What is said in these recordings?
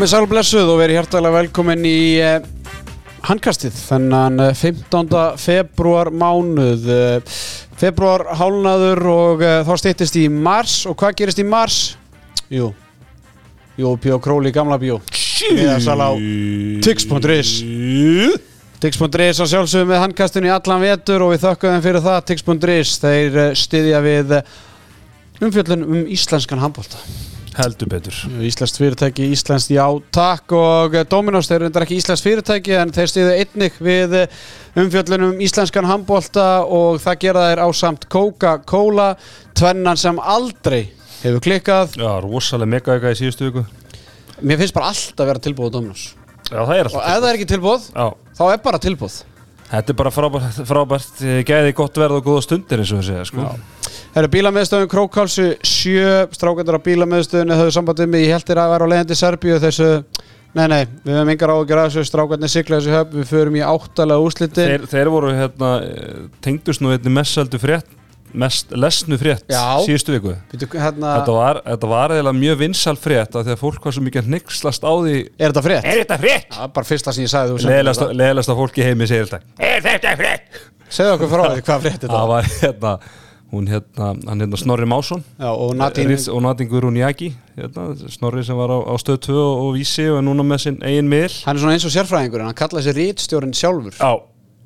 Komið sálblessuð og verið hjartalega velkomin í eh, handkastið þennan eh, 15. februar mánuð. Eh, februar hálnaður og eh, þá stýttist í mars. Og hvað gerist í mars? Jú, Jú, Pjó Króli gamla bjó Miðasal á Tix.is Tix.is að sjálfsögum með handkastinu í allan vetur og við þökkum þeim fyrir það. Tix.is, þeir eh, styðja við eh, umfjöllun um íslenskan handbólta Heldur betur. Íslenskt fyrirtæki, Íslenskt já takk. Og eh, Dominos, þeir eru ekki Íslenskt fyrirtæki en þeir stýðu einnig við eh, umfjöllunum íslenskan handbólta og það gera þeir á samt Coca-Cola tvennan sem aldrei hefur klikkað. Já, rosalega mega eitthvað í síðustu viku. Mér finnst bara alltaf að vera tilbúið á Dominos. Já, það er og ef það er ekki tilbúið, Já, þá er bara tilbúið þetta er bara frábært, frábært eh, gæði gott verð og góða stundir eins og segja sko. Það eru bílameðstöðun Krókálsu 7 strákandar á bílameðstöðunni höfðu samband um mig, ég held þér að vera á leiðandi Serbíu þessu, nei nei, við höfum engar ágjör að þessu. Strákandir sigla þessu höfn, við förum í áttalega úsliti þeir, þeir voru hérna eh, tengdust nú einni mest seldu frétt mest lesnu frétt Já. síðustu viku Býtu, hérna, Þetta var, þetta var eða mjög vinsal frétt af því að fólk var svo mikið að hnyggslast á því Er þetta frétt? Er þetta frétt? Það er bara fyrsta sem ég sagði þú sem- Leðilegasta, leðilegasta fólki í heimi segir þetta Er þetta frétt? Segðu okkur frá því hvað frétt þetta Það var var hérna hún hérna, hann hérna Snorri Másson Já, og Nadine Ritz og Nadine Guðrún Jaki hérna, Snorri sem var á, á stöð 2 og, og vísi og er núna með sinn eigin miðl Hann er svona eins og sérfræðingur en hann kallaði sér rítstjórin sjálfur Já,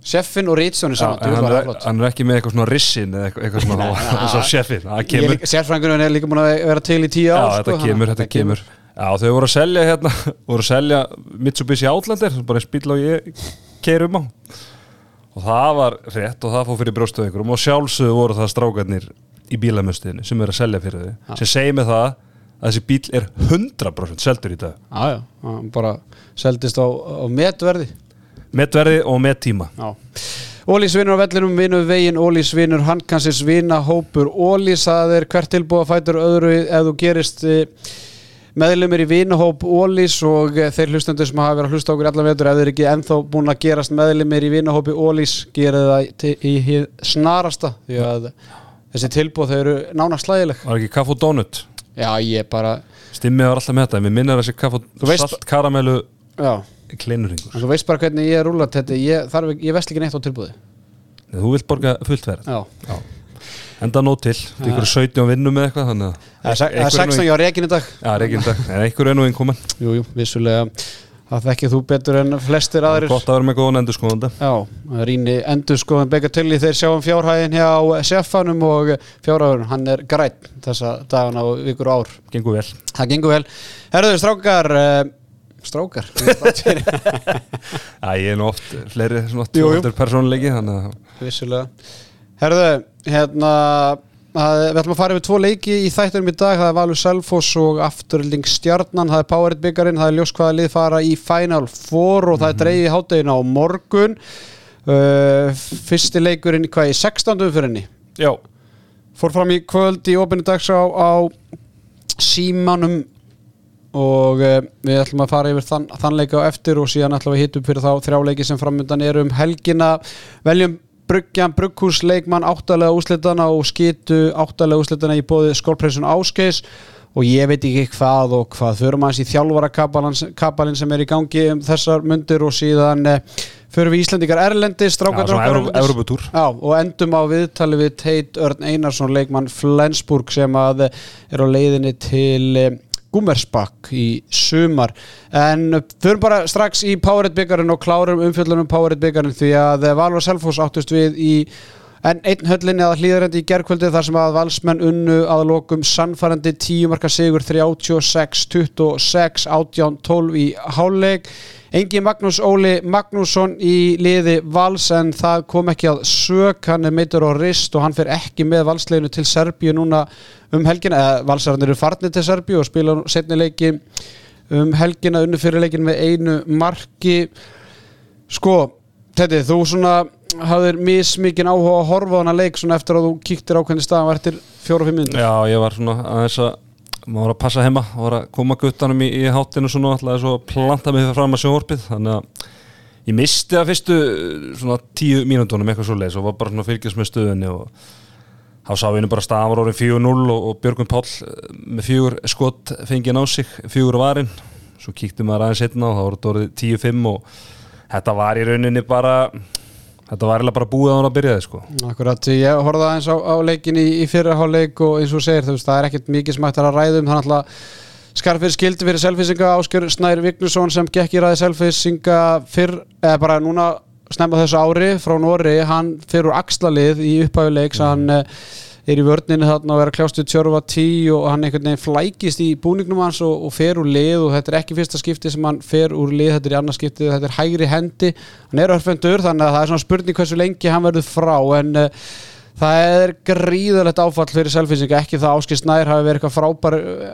Sjeffin og rítstjórin já saman djú, hann, er, hann er ekki með eitthvað svona rissin eða eitthvað, svona og sjefin það Ég er líka- er múin að vera til í tíu já, ár þetta sko, kemur, þetta kemur. Já, þau voru að selja hérna voru að selja Mitsubishi Outlander bara eins bíl og ég keirum á. Og það var rétt og það fór fyrir brjóstuð einhverjum. Og sjálfsögðu voru það strákarnir í bílamöstuðinu sem er að selja fyrir þau. Sem segir mig það að þessi bíl er 100% seldur í dag. Já, já, bara seldist á, á metverði með verði og með tíma Já. Ólís vinnur á vellinum, vinnur veginn, Ólís vinnur handkansins vinna hópur Ólís, það er hvert tilbúið að fætur öðru ef þú gerist eh, meðlumir í vinahóp Ólís og eh, þeir hlustendur sem hafa verið að hlusta okkur allan vetur ef þeir ekki ennþá búin að gerast meðlumir í vinahópi Ólís, gera það í hið snarasta því að þessi tilbúið þau eru nánast slægileg Var ekki kaff og donut Já, ég bara, Stimmið var alltaf með þetta, mér minnir að þessi kaff og salt karamellu já kleinurringur en þú veist bara hvernig ég er rúlat þetta ég, ég vesl ekki neitt á tilbúið Þú vilt borga fullt verð. Já, Enda nót til, það er ykkur 17 vinnum með eitthvað það er se- það er einhver 16 hjá reikin í dag. Já, reygin dag, en einhver er nú innkomin Jú, jú, vissulega. Það þekkið þú betur en flestir aðrir. Gott að vera með góðan endur skoðanda Já, rýni endur skoðan Begga Tilly þeir sjáum fjárhæðin hjá seffanum og fjárhæðurinn, hann er grætt þessa dagana og vikur ár. Gengur vel. Það gengur vel. Herðu, strákar uh, Strákar. Ég er nú oft fleiri Þannig að Vissulega. Herðu, hérna að, Við ætlum að fara yfir tvo leiki í þætturum í dag. Það er Valur Selfoss og Afturling Stjarnan. Það er Powerit byggarinn, það er ljós hvaða lið fara í Final Four og það er dreigið í háttegin á morgun. Uh, Fyrsti leikurinn hvað í 16. umfyrinni Já, Fór fram í kvöld í opinu dags á, á símanum og uh, við ætlum að fara yfir þann, þann leika á eftir og síðan ætlum við að hitta upp fyrir þá þrjáleiki sem framöndan eru um helgina. Veljum Bruggjan Brugghús leikmann áttalega úslitana og skitu áttalega úslitana í bóði skólpressun Áskeis og ég veit ekki hvað og hvað förum aðeins í þjálfara kabalinn sem er í gangi um þessar mundir og síðan uh, förum við Íslandikar Erlendi Já, og endum á viðtali við Teit Örn Einarsson, leikmann Flensburg sem að er á leiðinni til eh, Gummersbakk í sumar. En förum bara strax í Powerade byggarinn og klárum umfjöllunum Powerade byggarinn því að Valvar Selfoss áttust við í en einn höllinni að hlýðarendi í gerkvöldi þar sem að valsmenn unnu að lokum sannfærandi 10 marka sigur 36-26 18-12 í háluleik Engi Magnús Óli Magnússon í liði vals en það kom ekki að sök, hann er meitur á rist og hann fer ekki með valsleginu til Serbíu núna um helgina, eða valsarnir eru farnir til Serbíu og spila setni leiki um helgina unnu fyrir leikin með einu marki. Sko, Teddy, þú svona hafðir mismikinn áhuga að horfa á hana leik svona eftir að þú kíktir ákveðni staðan var eftir fjóra og fimm minnir Já, ég var svona aðeins að maður var að passa heima, var að koma guttanum í, í háttinu svona, ætlaði svo að planta mig fram að sjónvarpið, þannig að ég misti að fyrstu svona tíu mínútonum eitthvað svo leis og var bara svona að fylgjast með stöðunni og þá sá ég nú bara staðan var orðin 4-0 og, og Björgvin Páll uh, með fjögur skot fengið á sig, fjögur á varin. Svo kíktum maður aðeins setna og þá voru þetta orðið 10-5 og þetta var í rauninni bara þetta var eiginlega bara búið á hann að byrjaði sko Akkurat, ég horfði aðeins á, á leikin í, í fyrraháleik og eins og segir, þú veist, það er ekkert mikið sem hægt er að ræðum, þannig að skarfir skildi fyrir selfisinga Áskjör Snær Vignursson sem gekk í ræði selfisinga fyrr, eða bara núna snemma þessu ári frá Nóri, hann fyrir úr axlalið í upphæfuleiks, mm. hann eh, er í vörninu þarna og er að kljástu tjörfa tí og hann einhvern veginn flækist í búningnum hans og, og fer úr lið og þetta er ekki fyrsta skipti sem hann fer úr lið, þetta er í annars skipti, þetta er hægri hendi, hann er örfendur þannig að það er svona spurning hversu lengi hann verður frá en uh, það er gríðalegt áfall fyrir selfinsing ekki það Áskil Snær hafi verið eitthvað frábær uh,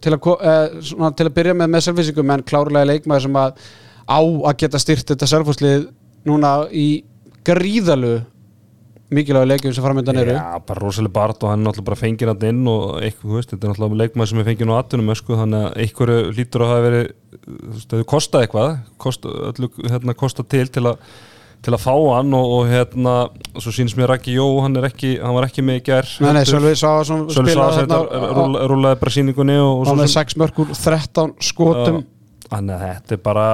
til, að, uh, svona, til að byrja með með selfinsingum en klárlega leikmaður sem að á að geta styrt þetta selfhúslið núna í gríðalu mikilvæg leikjum sem framöndan eru. Já, bara rosalega bart og hann náttúrulega bara fengið hann inn og eitthvað, þú veist, þetta er náttúrulega leikmað sem er fengið nú aðtunum, sko, þannig að einhverju lítur að hafa verið, þú veist, þau kosta eitthvað, kosta, öllu, hérna, kosta til til að, til að fá hann og, og hérna, svo sínst mér ekki, jó, hann er ekki, hann var ekki með í gerð Nei, nei, Sölvi Svafarsson spilaði þetta rúlaði bara síningunni hann er 6 mörgur, 13 skotum. Þannig að þetta er bara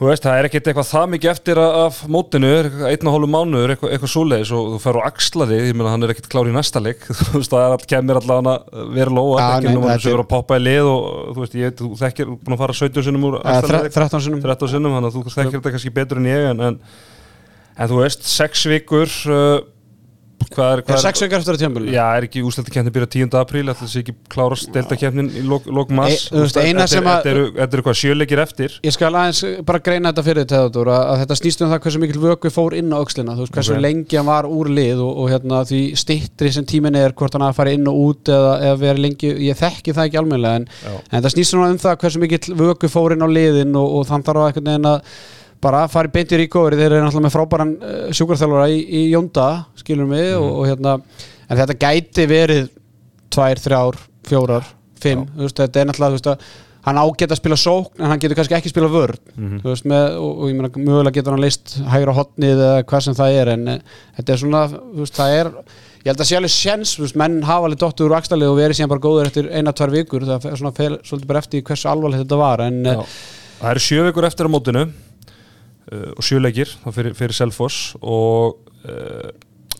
Þú veist, það er ekkert eitthvað það mikið eftir af mótinu, einn og hálfu mánuður, eitthvað, eitthvað súleis og þú fer á axlaði, ég meina hann er ekkert klár í næsta leik, þú veist, það er all, kemur allavega að vera lóa, ekki nú að það er að poppa í lið og þú veist, ég, þú þekkir, búin að fara 17 sinum úr axlaði, 13 sinum, 13 sinum, þannig að þú þekkir þetta kannski betur en ég, en, en, en þú veist, 6 vikur, uh, Hvað er, hvað er, sex veikar eftir að tjömbul Já, er ekki úslættikefni byrjað 10. apríl ætla þess að ekki klárast deltakefnin í lók mass Þetta eru hvað sjöleikir eftir Ég skal aðeins bara greina þetta fyrir þetta að, að þetta snýst um það hversu mikil vöku fór inn á aukslina, þú veist hversu okay. lengi hann var úr lið og, og hérna, því stittri sem tímin er hvort hann að fara inn og út eða, eða vera lengi, ég þekki það ekki almenlega en, en það snýst um það hversu mikil vöku fór inn á liðin og, og þann þarf að bara að fara í ríkóri þeir eru náttúrulega með frábæran uh, eh, sjúkarþjálfara í, í Jónda, skilum við mm. og, og hérna, en þetta gæti verið tvær, þrjár, fjórar fimm, þú veist, þetta er náttúrulega þú veist að hann ágætt að spila sókn en hann getur kannski ekki að spila vörð mm -hmm. veist, með, og, og ég meina, mögulega getur hann leist hægra hotnið eða hvað sem það er en e, þetta er svona, þú veist, það er ég held að sé alveg séns, þú veist, menn hafa alveg dottur úr axtalið og verið síðan bara góður eftir eina, tvær vikur, það er svona fel, svolítið bara eftir hversu alvarlegt þetta var en, Já. Það eru sjö vikur eftir á mótinu uh, og sjöleikir fyrir, fyrir Selfoss og uh,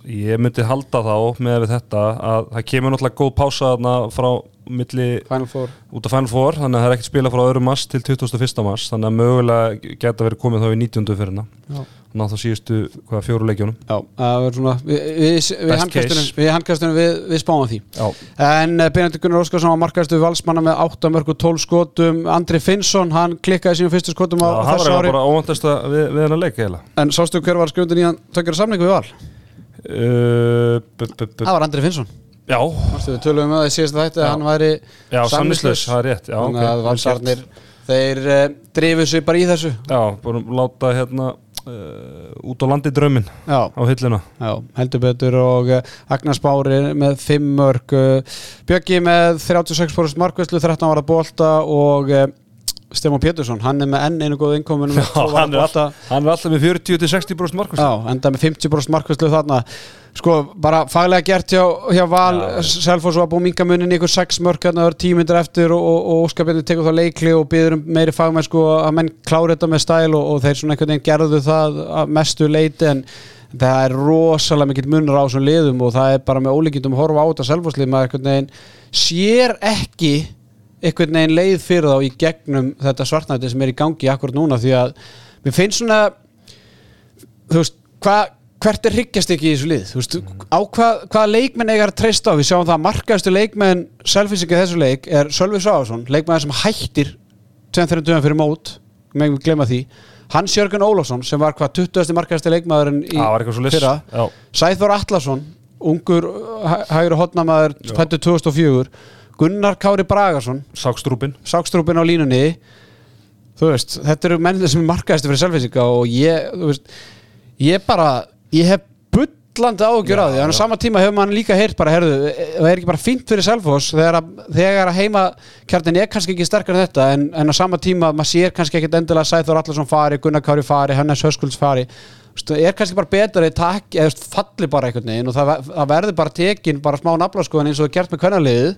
ég myndi halda þá með þetta að það kemur náttúrulega góð pása frá milli út af Final Four þannig að það er ekkert spila frá öðrum mass til 21. mass þannig að mögulega geta verið komið þá í 19. fyrirna þannig að það síðustu hvaða fjóru leikjónum Já, það verður svona við, við, við handkastunum við, við spáum því. Já. en eh, Benedikt Gunnar Óskarsson var markaðistu valsmanna með 8 mörg og 12 skotum. Andri Finnsson, hann klikkaði sínum fyrstu skotum á Já, þessu ári Það var bara óvandast við, við hennar leik heila En sástu hver var skjöndin í hann tökjara samningu við val? Uh, það var Andri Finnsson. Já. Við tölum um það í síðasta þætti að hann væri samnislaus, það er rétt. Já, Þannig að valsarnir, þeir eh, drifið sér bara í þessu. Já, hérna uh, út á landi drömmin Já. á hylluna Já, heldur betur og uh, Agnars Bári með 5 mörg Bjöggi með 36% markvæslu 13 ára bólta og Stefán Pétursson, hann er með enn einu góð innkomin hann, hann er alltaf með 40-60% markvæslu Já, enda með 50% markvæslu þarna. Sko, bara faglega gert hjá, hjá Val, Selfos var búið mingamunin ykkur 6 mörk, þannig að það er tímyndir eftir og, og, og Óskarbjörn tekur þá leikli og býður um meiri fagmenn sko að menn klára þetta með stæl og, og þeir svona einhvern veginn gerðu það mestu leiti en það er rosalega mikill munur á þessum liðum og það er bara með ólíkindum horfa á þetta Selfoslið, maður sér ekki einhvern veginn leið fyrir þá í gegnum þetta svartnætti sem er í gangi akkurat núna því að mér finnst svona þú veist, hvað hvert er higgjast ekki í þessu lið? Veist, á hvað, hvaða leikmenn eiga að treysta á? Við sjáum það að markaðustu leikmenn selfinsingið þessu leik er Sölvi Sáðarsson leikmenn sem hættir 2-3 fyrir mót, meðum við glemja því. Hans Jörgen Ólafsson sem var hvað 20. markaðustu leikmæðurinn í fyrra. Sæþór Allarsson ungur hægur hodnamaður fættu 2004 Gunnar Kári Bragarsson Sákstrúpin Sákstrúpin á línunni þú veist, þetta eru mennir sem er markaðistu fyrir selfinsinga og ég, þú veist ég bara ég hef byllandi ágjör á því. En á sama tíma hefur mann líka heyrt bara herðu, það er ekki bara fint fyrir Selfos þegar að, þegar að heima kjartin er kannski ekki sterkar en þetta en, en á sama tíma maður sér kannski ekkit endilega Sæþór Allarsson fari, Gunnar Kári fari, Hannes Höskulds fari. Er kannski bara betur að það eða falli bara einhvern veginn og það, það verður bara tekin bara smá naflaskoðan eins og er gert með kvennarliðið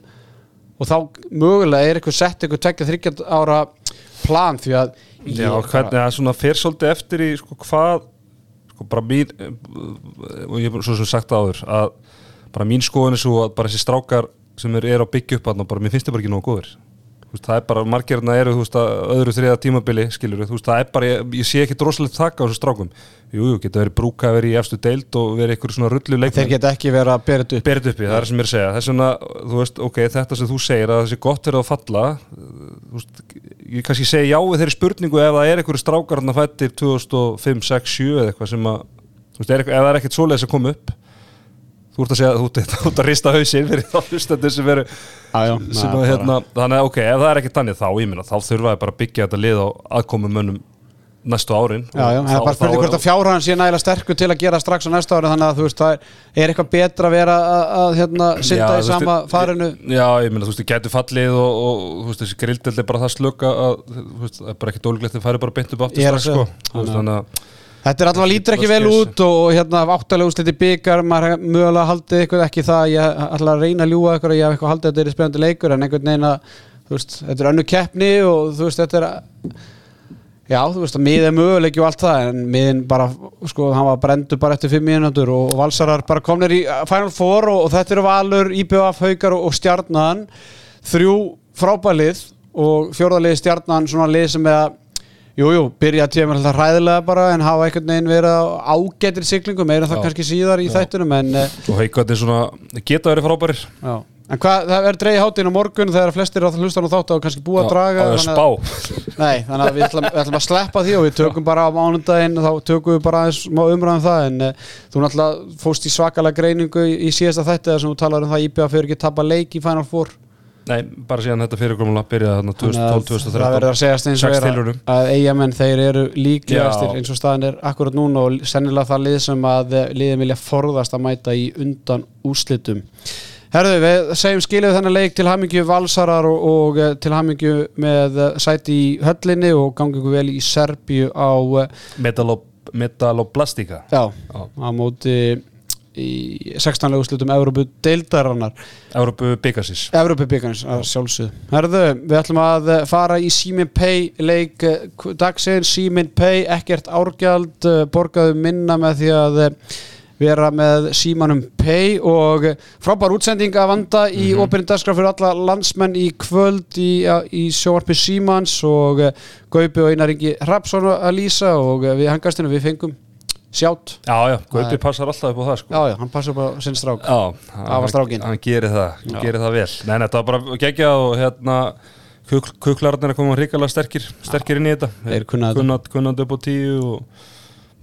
og þá mögulega er eitthvað sett eitthvað tvekja þryggjand ára plan því að Já, hvernig það svona fer svolítið eftir í sko hvað sko bara mín og ég hef svo sem sagt áður að bara mín skoðun er svo að bara þessi strákar sem eru er á byggja upp að bara mér finnst þið bara ekki nógu góður veist, það er bara, margirna eru, þú veist, öðru þriða tímabili, skilur, veist, það er bara, ég, ég sé ekki drosalegt taka á þessu strákum. Jú, jú, geta verið brúka, verið í efstu deild og verið eitthvað svona rullu leikmenn. þeir geta ekki verið að þetta upp uppi, það er sem ég er að segja. Það er svona, þú veist, ok, þetta sem þú segir að það sé gott er að falla, veist, ég kannski segi já við þeirri spurningu ef það er einhverju strákar hann að fættir 2005, 6, 7 eða eitthvað sem að, veist, er, eitthvað- ef það er ekkert svoleiðis að koma upp, þú ert að segja, ert, þú ert að rista hausinn fyrir þá hlustendur sem Já, já, sem að hérna, þannig að ok, ef það er ekki þannig þá, ég minna, þá þurfa ég bara að byggja þetta lið á aðkomum mönnum næstu árin Já, já, það er bara spurning hvort að fjárhæðan sé nægilega sterkur til að gera strax á næsta ári þannig að þú veist, það er, eitthvað betra að vera að, að hérna, synda í sama farinu. Já, ég minna, þú veist, það getur fallið og, og þú veist, þessi grildild er bara það slöka að, þú veist, það er bara ekki dólíklegt að færi bara beint upp aftur að strax, sko. veist, þannig að Þetta er allavega lítur ekki vel út og hérna áttalega úsliti byggar, maður mögulega haldið eitthvað ekki það, ég ætla að reyna að ljúga eitthvað, ég hef eitthvað haldið að þetta er spennandi leikur en einhvern veginn að, þú veist, þetta er önnu keppni og þú veist, þetta er já, þú veist, að miðið er möguleiki og allt það, en miðin bara sko, hann var brendur bara eftir fimm mínútur og valsarar bara komnir í uh, Final Four og, og þetta eru Valur, IBF, Haukar og, og Stjarnan, þrjú frábælið og fjórðalið Stjarnan svona lið sem er að Jú, byrja tíma alltaf hræðilega bara en hafa einhvern veginn verið á ágættir siglingu meira það kannski síðar í Já. þættunum en, eh, og haukandi svona, geta verið frábærir já. en hvað, það er dreigð hátinn á morgun þegar flestir á hlustan og þátt og kannski búið að draga á að þannig spá Nei, þannig að við ætlum, við ætlum að sleppa því og við tökum bara á mánundaginn þá tökum við bara umræðum það en uh, þú náttúrulega fóst í svakalega greiningu í, í síðasta þætti þar sem þú talar um það Nei, bara síðan þetta fyrirkomulega byrjaði þarna Þannig að 2012-2013 það verður að segjast eins og er að, eigamenn þeir eru líklegastir eins og staðan er akkurat núna og sennilega það lið sem að eh, liðin vilja forðast að mæta í undan úslitum Herðu, við segjum skilið þennan leik til hamingju valsarar og, og eh, til hamingju með eh, sæti í höllinni og gangi ykkur vel í Serbíu á, Metalo- Metaloplastika Já. á móti í 16. úslitum Európu deildarannar Európu Byggasis Evropabíkarnins að sjálfsögðu Herðu, við ætlum að fara í Simin Pay leik eh, dagsins Simin Pay, ekkert árgjald eh, borgaðu minna með því að eh, vera með Simanum Pay og frábær útsending að vanda í mm -hmm. dagskraf fyrir alla landsmenn í kvöld í, í sjóarpi Simans og Gaupi og Einar Ingi Rapsson að lýsa og við hangastinu við fengum sjátt. Já, já, Það er- Gaupi passar alltaf upp á það sko. Já, já, hann passar bara sinn strák. Já, Afa strákinn. hann gerir það, hann Já. gerir það vel. Nei, nei, þetta var bara geggjað og hérna kuk, kuklarnir að koma ríkala sterkir sterkir inn í þetta. Þeir kunnat, kunnat upp á tíu og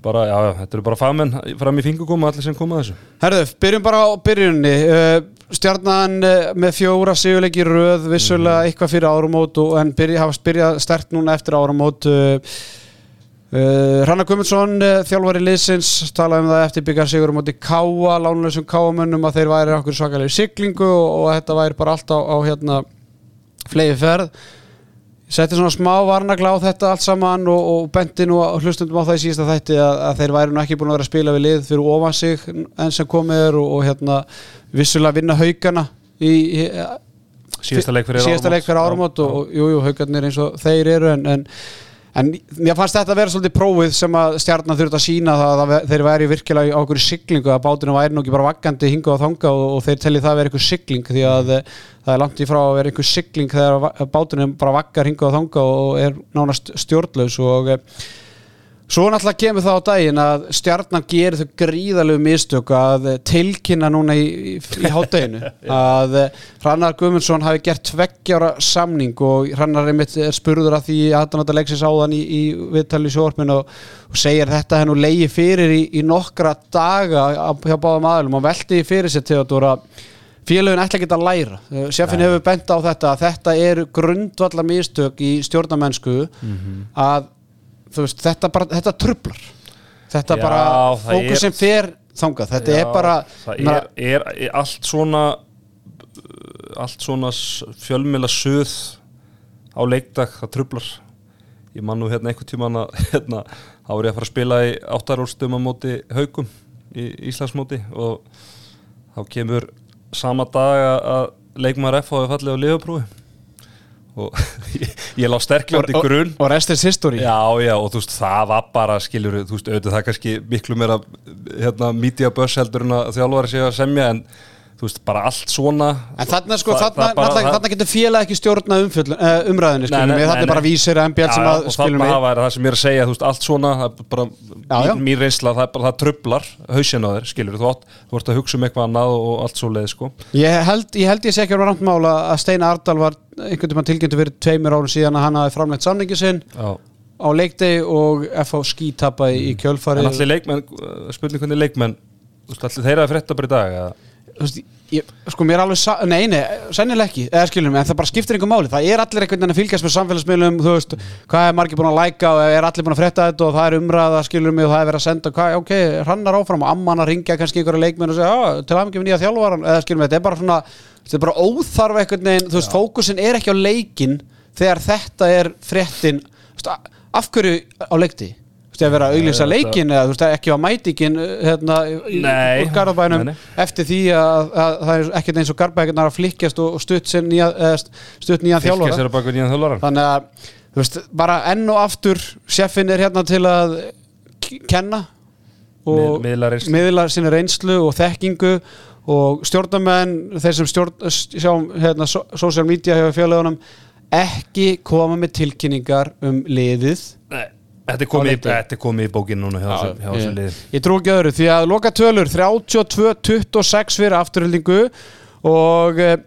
bara, já, já, þetta eru bara fagmenn fram í fingugum allir sem koma að þessu. Herðu, byrjum bara á byrjunni uh, Stjarnan uh, með fjóra sigurleiki röð, vissulega eitthvað fyrir áramót og, en byrja, hafa byrjað stert núna eftir áramót uh, uh, Rannar Gumundsson uh, þjálfari liðsins talaði um það eftir byggjar sigur á móti Káa, lánleysum Káamönnum að þeir væri okkur svakalega siglingu og, og þetta væri bara allt á, á hérna flegi ferð setti svona smá varnagla á þetta allt saman og, og benti nú hlustundum á það í síðasta þætti að, að þeir væri nú ekki búin að vera að spila við lið fyrir ofan sig enn sem komið er og, og hérna vissulega vinna haugana í, í Síðasta leik fyrir síðasta leik fyrir áramót og, og jú, jú, haugarnir eins og þeir eru en, en, en mér fannst þetta að vera svolítið prófið sem að stjarnan þurft að sína það að þeir væri virkilega á okkur siglingu að bátinu væri nú ekki bara vaggandi hinga og þanga og, og þeir telli það að vera eitthvað sigling því að eh, það er langt í frá að vera eitthvað sigling þegar báturinn bara vaggar hinga og þanga og er nánast stjórnlaus og eh, Svo náttúrulega kemur það á daginn að stjarnan gerir þau gríðalegu mistök að tilkynna núna í, í, hátteginu að Hrannar Guðmundsson hafi gert tveggjára samning og einmitt er spurður að því aðdáðan leiksins áðan í, í viðtali sjóarpinu og, og segir þetta hennu leiði fyrir í, í nokkra daga á- hjá báðum aðlum og velti fyrir sér til að félögin ætla ekki að læra. Sjefin hefur bent á þetta að þetta eru grundvalla mistök í stjórnamennsku að þú veist, þetta bara, þetta trublar þetta Já, bara, er- fókusin fer þangað, þetta Já, er bara það er, er, er allt svona allt svona fjölmjöla suð á leikdag, það trublar ég man nú hérna einhvern tíman að hérna, þá var ég að fara að spila í áttarólstum á móti haugum í Íslandsmóti og þá kemur sama dag að leikmaður F hafi fallið á liðaprófi og ég, ég lá sterklega til grunn og rest is history. Já, já, og þú veist, það var bara, skilur, þú veist, auðvitað það kannski miklu meira, hérna, media buzz heldur en að þjálfari sé að semja, en þú veist, bara allt svona. En þarna, sko, það- þarna, það bara- þarna, það- þarna getur félag ekki stjórna umfjöll, uh, umræðinu, Nei, skilum við, þarna er bara vísir að MBL sem að, og skilum við. hafa er það sem ég er að segja, þú veist, allt svona það bara, Já, mín, mín reynsla það, bara, það trublar hausinn á þér, skilur þú átt, þú ert að hugsa um eitthvað annað og allt svo leið, sko. Ég held ég, held ég sé ekki að vera rámt mála að Steina Ardal var einhvern tímann tilgjöndu fyrir tveimur árum síðan að hann hafi framleitt samningi sinn Já. á leikdegi og FH skítappaði í En veist, ég, sko mér er alveg sa- nei, nei, sennilega ekki, eða skilum en það bara skiptir einhver máli, það er allir einhvern veginn að fylgjast með samfélagsmiðlum, þú veist, hvað er margir búin að læka og er allir búin að frétta þetta og það er umræða, skilum mig og það er verið að senda, hvað, ok, hrannar áfram og amman að ringja kannski einhverja leikmenn og segja, já, til aðeins nýja þjálfaran, eða skilum mig, þetta er bara svona þetta er bara óþarf einhvern veginn, þú veist, fókusin er ekki á leikin þegar þetta er a- af hverju á leikti? Veist, að vera að auglýsa leikin eða þú veist, ekki á mætingin hérna, í- Nei. úr Garðabænum Nei, nei. eftir því að, að það er ekkert eins og Garðabækirnar að flikkjast og, og stutt, sér nýja, st- stutt nýja Fylkja þjálfara sér að baka nýjan þjálfaran þannig að þú veist, bara enn og aftur sjeffin er hérna til að k- kenna og Mið- miðla reynslu. miðla sinni reynslu og þekkingu og stjórnamenn þeir sem stjórn, sjá hérna, so- social media hefur fjölegunum ekki koma með tilkynningar um liðið þetta er komið, þetta er komið í bókin núna hjá þessu- hjá þessu ég, liði. Ég trú ekki öðru því að loka tölur 32-26 fyrir afturhildingu. Og eh,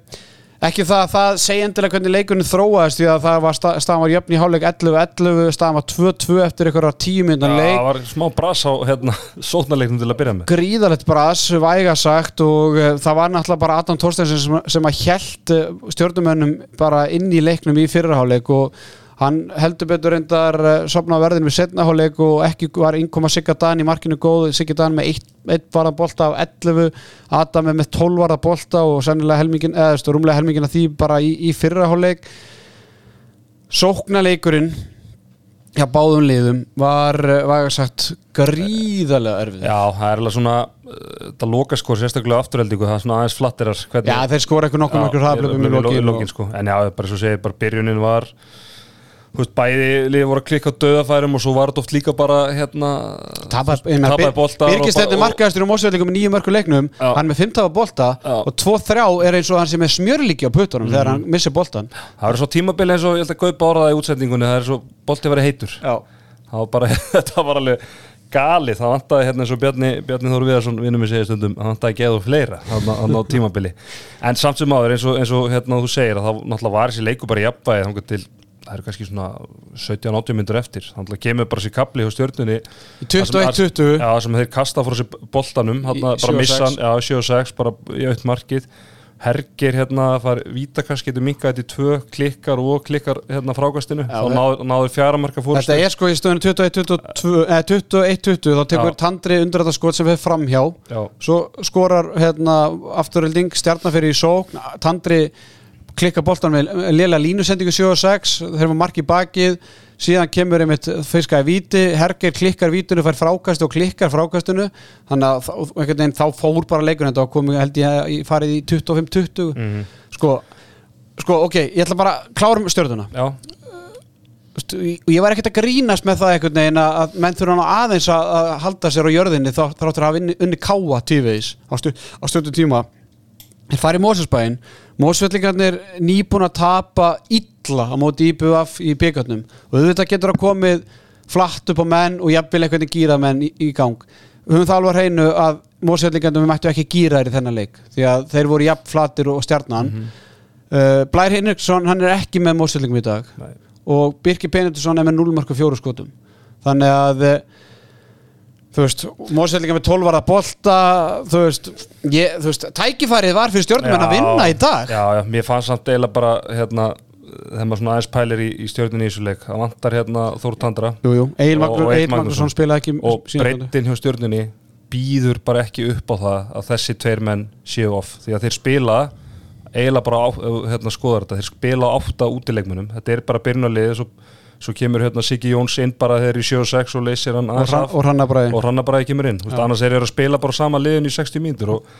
ekki það að það segja endilega hvernig leikunni þróaðist því að það var sta- staðan var jöfn í hálfleik 11-11 staðan var 2-2 eftir einhverja Já, leik. það var smá bras á hérna, sótnarleiknum til að byrja með. Gríðalegt bras, væga sagt og uh, það var náttúrulega bara Adam Thorstensen sem, sem að hjælt uh, stjórnumönnum bara inn í leiknum í fyrraháleik og hann heldur betur reyndar uh, sopna á verðinu við setnaháleik og ekki var innkoma Sigga Dan í markinu góð, Sigga Dan með eitt, eitt varða bolta af 11 Adam með 12 varða bolta og sennilega helmingin, eða veist, rúmlega helmingin af því bara í, í fyrraháleik sóknaleikurinn hjá báðum liðum var, uh, var sagt, gríðarlega erfið Já, það er alveg svona uh, það loka sko sérstaklega afturheldingu það er svona aðeins flatterar hvernig, Já, þeir skora eitthvað nokkuð nokkuð hraðblöfum í lokin lokin sko. en já, bara svo segir, bara byrjunin var veist, bæði liði voru að klikka á döðafærum og svo var þetta oft líka bara hérna Tapaði tapaði bolta Birgis þetta er markaðastur um ósveitleikum með nýju mörku leiknum Já. Hann með 15 bolta Já. og 2-3 er eins og hann sem er smjörlíki á puttunum þegar Mhm. hann missir boltan það verður svo tímabili eins og ég held að Gaupa áraða í útsendingunni það er svo, bolti verið heitur það var bara, þetta var alveg galið, það vantaði hérna eins og Bjarni, Bjarni Þóru Viðarsson vinnum við segja stundum, það vantaði geð og fleira á tímabili, en samt sem áður eins og, eins og hérna þú segir að það náttúrulega var þessi leiku bara jafnvægi það eru kannski svona 17-80 myndur eftir þannig að kemur bara sér kapli hjá stjörnunni Í 21-20. Já, sem þeir kasta frá sér boltanum 7 bara og missa hann, 6. já, 7 og 6 bara í aukt markið Hergir hérna far vítakast getur minkað þetta í tvö klikkar og klikkar hérna frákastinu Já, þá það- náður, náður fjara marka fórstu Þetta er sko í stöðinu 21-22 eh, 21-20 þá tekur. Tandri undir þetta skot sem við framhjá Já. svo skorar hérna afturölding stjarnar fyrir í sókn Tandri klikka boltan með lélega línusendingu 7 og 6 þeir var mark í bakið síðan kemur einmitt fiskaði víti Herger klikkar vítinu, fær frákast og klikkar frákastinu þannig að þá, einhvern veginn, þá fór bara leikur þetta og komið held ég farið í 25-20 Mhm. sko, sko ok, ég ætla bara að klára um stjórnuna Já, Veistu, og ég var ekkert að grínast með það einhvern veginn að menn þurfa nú aðeins að, halda sér á jörðinni þá þráttur að hafa unni, unni káa tífiðis á, stundum tíma þeir fari í Mósesbæinn Mósvellingarnir nýbúin að tapa illa á móti IBF í byggarnum og auðvitað getur að komið flatt upp á menn og jafnvel eitthvað gýra menn í, í gang. Við höfum það alveg á hreinu að Mósvellingarnir mættu ekki gýra þær í þennan leik því að þeir voru jafn flattir og stjarnan. Uh, Blær Hinriksson hann er ekki með Mósvellingum í dag. Nei. og Birki Benediktsson er með 0 marka fjóru skotum. Þannig að eh, þú veist, Mósvellinga með 12 var að bolta þú veist, ég, þú veist tækifærið var fyrir stjórnum að vinna í dag. Já, já, mér fannst samt eiginlega bara hérna, þegar maður svona aðeins pælir í, í stjórninni í þessu leik, það vantar hérna Þór Tandra. Jú, jú, Egil Magnússon. spilaði ekki og breytin hjá stjórninni býður bara ekki upp á það að þessi tveir menn séu off því að þeir spila eiginlega bara á, hérna, skoðar þetta, þeir spila átta útileikmunum, þetta er bara byrjunarliðið svo, svo kemur hérna Siggi Jóns inn bara þegar í 7 og 6 og leysir hann og, af. og Hrannar Bræði og bara kemur inn, veist, annars er þeir að spila bara sama liðin í 60 mínútur og,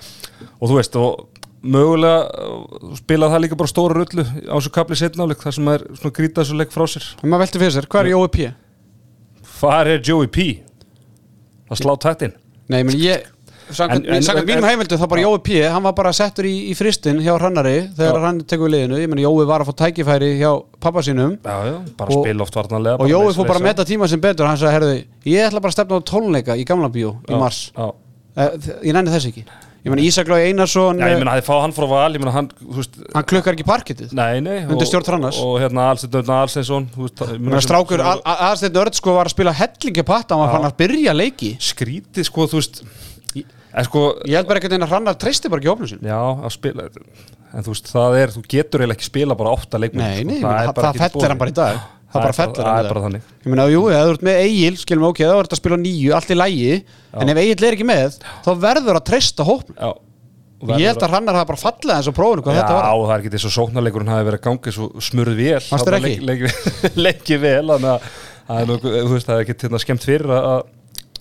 og þú veist, og mögulega uh, spila það líka bara stóra rullu á þessu kapli setnáleik þar sem er svona grýta þessu leik frá sér. Maður velti fyrir sér, hvað er Jói P? Hvar er Joey P? Það slá tættin? Nei, menn ég Samkvæmt mínum heimildu þá bara Jói P hann var bara settur í, í fristin hjá Hrannari þegar Já. hann tekur við liðinu, ég menn Jói var að fá tækifæri hjá pappa sínum. Já, bara Og- spila oft varnanlega og Jói fór bara að metta tíma sem betur. Hann sagði, herðu, ég ætla bara að stefna á tónleika í gamla bíó í mars. Eh, ég nenni þess ekki. Ég menn Ísak Lói Einarsson já ég eh, meina að þið fá hann frá val, ég meina hann, veist hann klukkar ekki parkettið Nei, nei Undir stjórn Hrannars. Og, og hérna Alsteinsson aðstætt nörd sko var að spila hellingi patta hann var að byrja leiki. Skrítið, sko, þú veist sko, ég held bara ekkert einn að Hrannar treysti bara ekki ofnum sín já, að spila En þú veist, það er, þú getur eiginlega ekki spila bara átta leikmenn nei, sko, nei, það, það ekki fellir hann bara í dag. Það bara fellir Það hann er í bara dag. þannig. Ég meina, jú, ef þú ert með Egil, skilum ok, þá ert að spila nýju, allt í lægi en ef Egil er ekki með, þá verður að treysta hópnum. Já. Ég held að Hrannar hafa bara fallið eins og prófunu hvað Já, þetta var. það er ekki þess að sóknarleikurinn hafi verið að gangi svo smurð vel Leiki vel, þannig að það er það ekki skemmt fyrir að,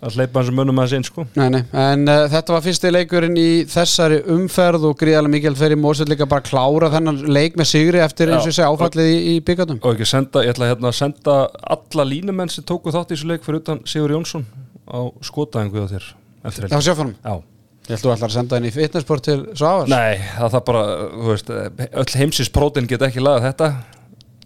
að- að hleypa hans mönnum að inn, sko. Nei, nei, en uh, þetta var fyrsti leikurinn í þessari umferð og gríðarlega mikil fyrir Mósveit líka bara að klára þennan leik með sigri eftir eins og segi áfallið í, í byggatum og ekki senda, ég ætla hérna að senda alla línumenn sem tóku þátt í þessu leik fyrir utan Sigur Jónsson á skotaðingu á þér eftir Já, helgi. sjáfórum, Já, ég held þú ætlar að senda henni í fitnessport til Svavars nei, það þarf bara, þú veist, öll heimsins prótin get ekki lagað þetta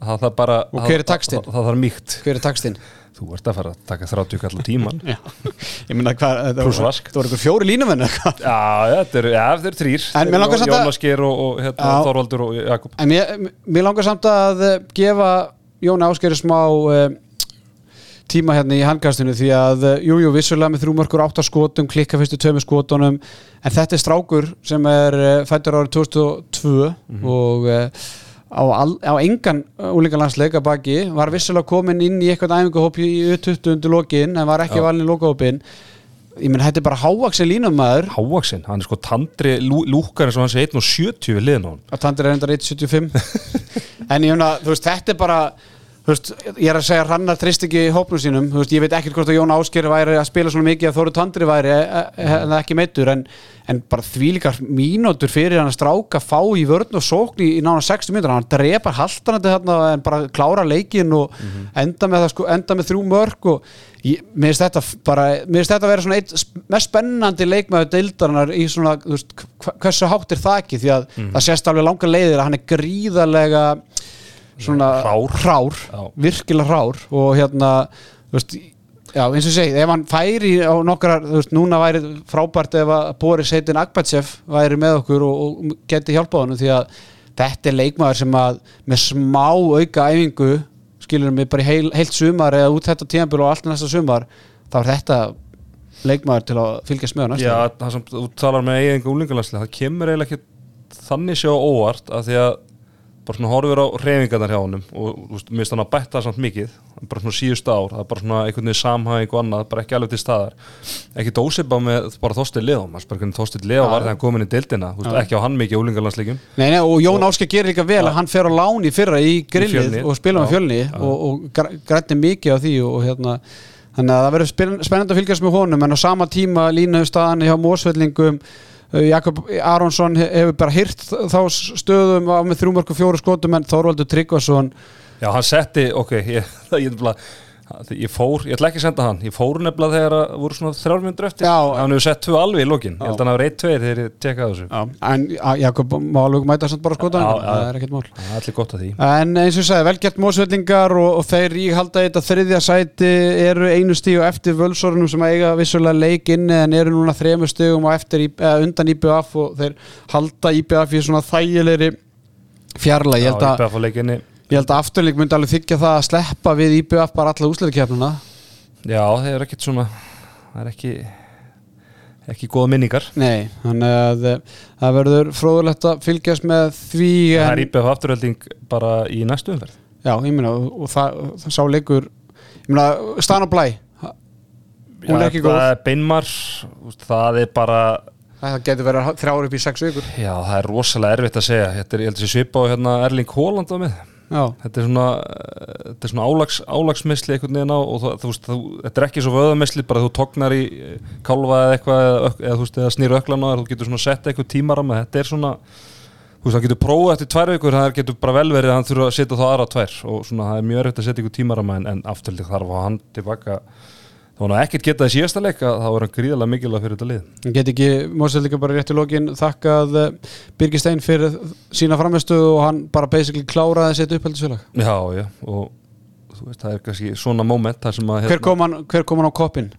það þarf bara Og hver er taxtinn? Það, það þarf mýkt, Hver er takstinn? þú ert að fara að taka 30 kallar tíman Já, ég meina hvað þetta Plús var- vask. Það voru ykkur fjóri línumenn eða hvað? Já, þetta eru, já, þetta eru þrýr En mér langar samt að- Jónas Geir og, og hérna, Já. Þorvaldur og Jakob En mér, mér langar samt að eh, gefa Jóni Áskeri smá uh, tíma hérna í handkastinu því að, uh, jú, jú, vissulega með þrjú mörkur átta skotum, klikka fyrstu tveimu skotunum en þetta er strákur sem er uh, fættur árið 2002 og uh, á, al, á engan úlingalandsleik að baki var vissulega komin inn í eitthvað æfingahóp í U20 undir lokin en var ekki Já. valin í lokahópin ég menn, er bara hávaksin línumæður. Hávaksinn, hann er sko tandri lú, lúkar eins og hann sé 1.70 við liðin á hann að Tandir er endar 1.75 en ég meina, þú veist, þetta er bara veist, ég er að segja að Hrannar trist ekki hópnum sínum, veist, ég veit ekkert hvort að Jón Ásker væri að spila svona mikið að Þóru Tandri væri eh, eh, en ekki meittur, en, en bara þvílíkar mínútur fyrir hann að stráka fá í vörn og sókn í, nána 60 mínútur. Hann drepar haltanandi þarna en bara klára leikin og enda, með sko, enda með þrjú mörg og ég, mér finnst þetta bara, mér finnst þetta að vera svona eitt mest spennandi leikmaður deildarinnar í svona, veist, hversu hátt er það ekki því að það sést alveg langa leiðir að hann er gríðarlega svona hrár Já. virkilega hrár og hérna þú veist, já eins og ég segi ef hann færi á nokkrar, þú veist, núna væri frábært ef að Boris heitin Akbatsef væri með okkur og, og geti hjálpað honum því að þetta er leikmaður sem að með smá auka æfingu skilur mig bara í heil, heilt sumar eða út þetta tíðanbíl og allt næsta sumar þá er þetta leikmaður til að fylgjast með á næsta Já, það sem þú talar með eiginga úlingalandslega það kemur eiginlega ekki þannig sjá óvart að því að bara svona horfir á reyfingarnar hjá honum og mér finnst hann að bætta samt mikið bara svona síðust ár, það er bara svona einhvern veginn samhæðing og annað, bara ekki alveg til staðar ekki dósipa með bara Þorstein Leó maður bara Leó Já. var þegar hann komin í deildina þú veist, ekki á hann mikið nei, og Jón Ásker gerir líka vel að hann fer á lán í fyrra í grillið Fjölnir. og spila með Já. fjölni og, og gr- grætti mikið á því og, og hérna þannig að það verður spenn- spennandi að fylgjast með honum en á sama tíma línaðu staðan hjá Mósvellingum Jakob Aronsson he- hefur bara hyrt þá stöðum á með þrjúmörku fjóru skotum en Þorvaldur Tryggvason Já, hann setti, ok, ég, ég, ég, ég fór, ég ætla ekki að senda hann. Ég fór nefnilega þegar að voru svona þrjármyndur eftir. Hann hefur sett tvö alveg í lokin, Já. ég held að hann hafa reytt tveir þegar ég tekaði þessu. Já. en Jakob má alveg mæta samt bara skotan það er ekkert mál. Það er allir gott að því. En eins og ég sagði, velgert mósvellingar og, og þeir í halda þetta þriðja sæti eru einu stíu eftir völsorunum sem eiga vissulega leik inni en eru núna í- eða undan IBF og þeir halda IBF í svona þægilegri fjarlag. Ég held að, á afturleik myndi alveg þykja það að sleppa við IBF bara alla úsleikkeppnuna. Já, það er ekkert svona það er ekki ekki góða minningar. Nei, þannig að það verður fróðulegt að fylgjast með því Það er en, IBF afturölding bara í næstu umferð. Já, ég meina, og, það, það sá leikur ég meina, Stan og Blæ hún er ekki góð. Það er beinmar, það er bara Það getur verið að- þrjár upp í sex vikur. Já, það er rosalega erfitt að segja. Þetta er, ég held að sé svipa á hérna Erling Haaland var með, hann með 7-8 og 7 stig, það bara, Já, þetta er svona, eh, svona álags, álagsmisli einhvern veginn á og þú, þú veist, þetta er ekki svo vöðamisli bara þú tognar í eh, kálfa eða eitthvað eða, þú veist, eða snýr öklan á þér þú getur svona sett eitthvað tímaram þetta er svona, þú veist, það getur prófað eftir tvær vikur, það getur bara vel verið að hann þurfa að setja þá aðra tvær og svona það er mjög erfitt að setja eitthvað tímaram en, afturlega þarf að hann tilbaka þá hann ekkert getað í síðasta leik að þá er hann gríðarlega mikilvæg fyrir þetta lið. Hann get ekki, Mósel líka bara rétt í lokin þakkað eh, Birgir Stein fyrir sína framistu og hann bara basically kláraði að setja uppeldisfélag. Já, já, og þú veist, það er kannski svona moment þar sem að hver, kom hann- hver kom hann á koppin?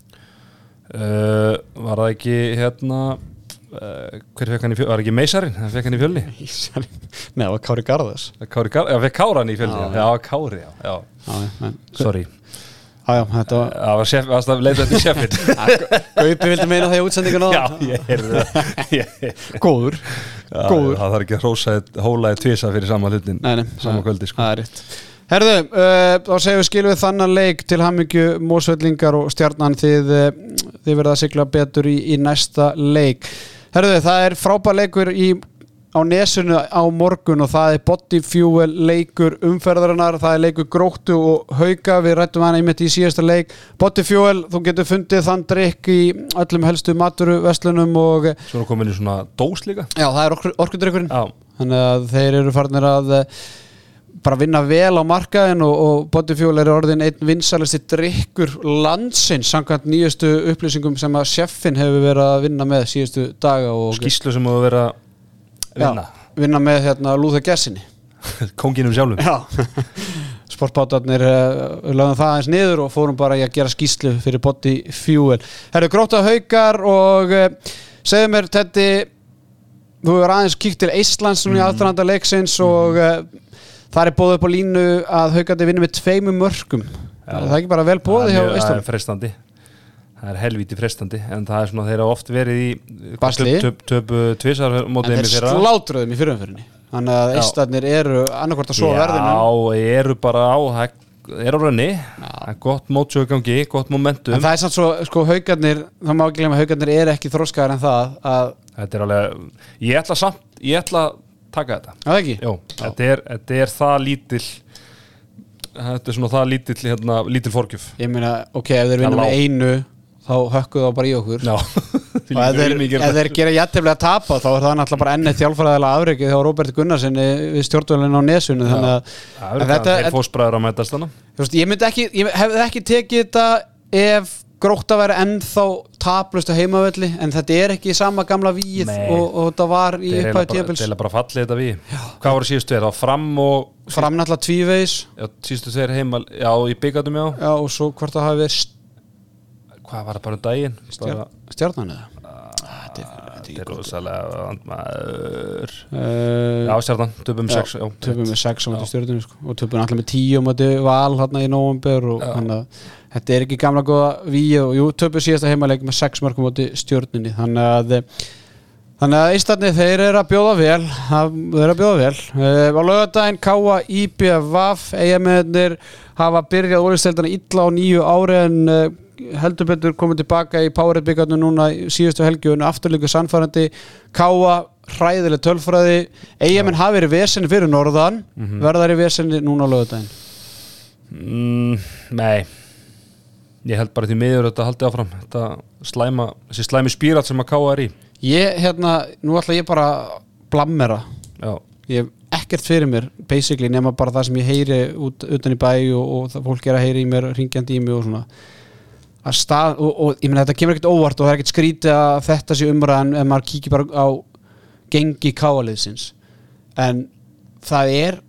Uh, var það ekki hérna uh, hver fekk hann í fjölni, var ekki meisarinn? Hann fekk hann í fjölni, Nei, það var Kári Garðas Kári, Ká- já, fekk Káran í fjölni Já, já, já, Kári, já, já. Sorry, já, já, þetta var það var sjef, það leita þetta sjefin Gaupi vildi meina það í útsendingun á já, ég er það. Góður, góður. það þarf ekki að hrósa hólaði tvisa fyrir sama hlutin Nei, nei, sama það- kvöldi, sko. Það er rétt. Herðu, uh, þá segjum við skilum við þannan leik til hamingju Mósvellingar og stjarnan. Þið, uh, þið verða að sigla betur í, í næsta leik. Herðu, það er frábær leikur í, á nesunu á morgun og það er body fuel leikur umferðarinnar, það er leikur gróttu og hauka, við rættum hana einmitt í síðasta leik. Body fuel, þú getur fundið þann drikk í öllum helstu maturu vestlunum og svo er komin í svona dós líka. Já, það er orkudrykkurinn. Þannig að þeir eru farnir að eh, bara vinna vel á markaðin og, og Bodyfuel er orðin einn vinsalisti drikkur landsins samkvæmt nýjustu upplýsingum sem að sjeffin hefur verið að vinna með síðustu daga og skýslu sem þú verið að vinna Já, vinna. með hérna Lúða Gessinni konginum sjálfum. Já. Sportbátarnir uh, lögum það aðeins niður og fórum bara í að gera skýslu fyrir Bodyfuel Herru gróta haukar og uh, segðu mér Teddy þú hefur aðeins kíkt til Íslands núna í aðdraðanda leiksins og uh, það er bóðið upp á línu að haukandi vinna með tveimum mörgum Já. það er ekki bara vel bóðið hjá er, mjög- það Ísland er frestandi það er helvíti frestandi en það er svona þeir hafa oft verið í töp, töp, tvisar en mótið þeir í fyrra slátruðum í fyrirumfyrinni þannig að. Íslandir eru annarkvort að svo verðinu Já, eru bara á það er á rönni, það er gott mótsögangi gott momentum, en það er samt svo, sko, haugarnir það má ekki glemma að haugarnir eru ekki þróskaðar en það að, þetta er alveg ég ætla samt, ég ætla að taka þetta. Þetta er, þetta er það lítill þetta er svona það lítill hérna, lítill forgjöf. Ég meina, ok, ef þeir vinna með einu þá hökkuðu þá bara í okkur. Já, og ef þeir, ef þeir gera jætteflega að tapa þá er það náttúrulega bara ennið þjálfræðilega afreikið hjá Róbert Gunnarsinni við stjórnvölinu á nesunni að það er þeir fósbræður að mætast hana þú veist, ég myndi ekki, ég hefði ekki tekið þetta ef gróta væri ennþá taplust á heimavelli en þetta er ekki sama gamla víð og, og þetta var í upphæðu tíðabils þeir eiginlega bara fallið þetta við hvað voru síðustu þá fram og framnalla tvívegis. Já, síðustu þeir heima, já, í byggatum já. Já, og svo hvort það hafi verið hvað var það bara um daginn? Bara, stjarnan eða? Þetta er rosalega vandmaður. Uh, já, stjarnan, töpum Já, 6 já, töpum við 6 á stjórnum sko. og töpum alltaf með 10 á móti val hérna í november og þannig að þetta er ekki gamla góða víu og jú, töpum síðasta heimaleik með 6 mörgum móti stjórnunni þannig að Þannig að Íslandi þeir eru að bjóða vel. Þeir eru að bjóða vel. Uh, á lögadaginn Káa IBVF eigamennir hafa byrjað ólisteldana illa á nýju ári en uh, heldur betur komið tilbaka í Powerhead byggarnu núna síðustu helgjöfunu afturlíku sannfærandi. Káa hræðileg tölfræði. Eigamenn hafi verið vesenni fyrir norðan. Mhm. verðar í vesenni núna á lögadaginn Mm, nei. Ég held bara því miður þetta haldi áfram. Þetta slæma, þessi slæmi spírat sem að káa er í. Ég, hérna, nú ætla ég bara blammera. Já, ég hef ekkert fyrir mér basically nema bara það sem ég heyri út, utan í bæ og, og það fólk er að heyri í mér ringjandi í mig og svona stað, og, og ég meina þetta kemur ekkert óvart og það er ekkert skrítið að þetta sé umræðan ef maður kíkir bara á gengi káaliðsins. En það er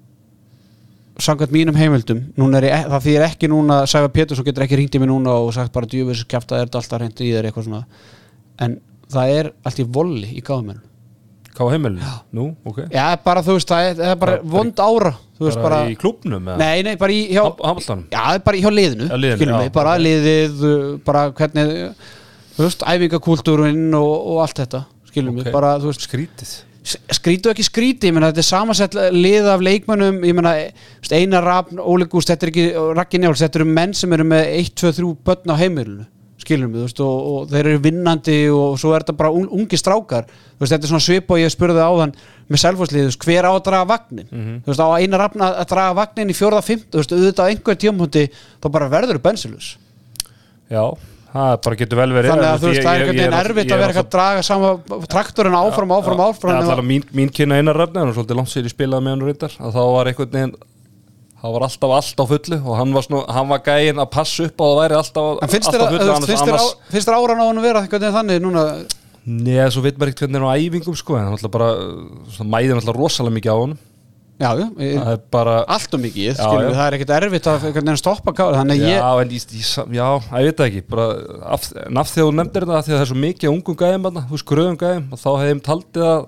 samkvæmt mínum heimildum er e, það þýðir ekki núna Sæfa Pétursson getur ekki ringt í mig núna og sagt bara djúfis kjafta er þetta alltaf reynd í þér eitthvað svona. En það er allt í volli í káðumennum káa heimilin Nú, ok. Já, bara þú veist, það er, bara Bara- vond ára Þú veist, bara, í klubnum eða? Nei, nei, bara í hjá Hamiltonum Já, er bara í hjá liðinu, Já, liðinu, já, við, bara ok. liðið bara hvernig þú veist, æfingakúltúrinn og, og allt þetta skilum Ok. við, bara, þú veist Skrítið. S- skrítu ekki skríti, ég meina, þetta er samansett lið af leikmönnum, ég þú veist, Einar Rafn, Óli Gúst, þetta er ekki Raggi Njáls, þetta eru menn sem eru með 1, 2, 3 börn á heimilinu skilur mig, þú veist, og, og þeir eru vinnandi og svo er þetta bara un, ungi strákar. Veist, þetta er svona svip og ég spurði áðan með selfhúslið, þú veist, hver á að draga vagnin þú veist, á eina rafna að draga vagnin í fjórða, fimt, auðvitað á einhver tímpunkti þá bara verður bensilus Já, það bara getur vel verið þannig að þú veist, það er einhvern veginn erfitt að vera eitthvað að draga sama traktorinn áfram, áfram, áfram Það nema- er mín, mín kynna einar rafni hann er svolítið langt sér í spilaði með hann reyndar að þá var einhvern veginn það var alltaf allt á fullu og hann var, snú, hann var gæinn að passa upp á að það væri alltaf, alltaf þú veist, finnst, þér á, áran á hann að vera veginn þannig núna? Nei, svo veit maður ekkert hvernig hann er á æfingum sko, en hann alltaf bara, mæðin alltaf rosalega mikið á honum. Já, ég- það er bara allt og mikið, já. það er ekkert erfitt að stoppa kála, Já, en ég, ég, já, ég veit það ekki bara, af, en af því að þú nefndir þetta því að það er svo mikið ungum gæðum þú veist, gröðum gæðum og þá hefðum taldið að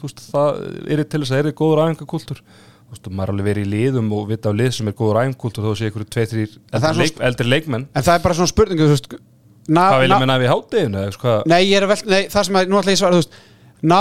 veist, það er til þess að er góður æfingakultúr þú veist, og maður er alveg verið í liðum og vita á lið sem er góður æfingakultúr þó sé ykkur tvei, þrýr En það er eldri, svo- leik, eldri leikmenn En það er bara svona spurningu, þú veist ná, Hvað vil ná, ég menna við hátteginu? eða hvað? Nei, ég er að vel, nei, það sem að, nú ætla ég að svara, Ná,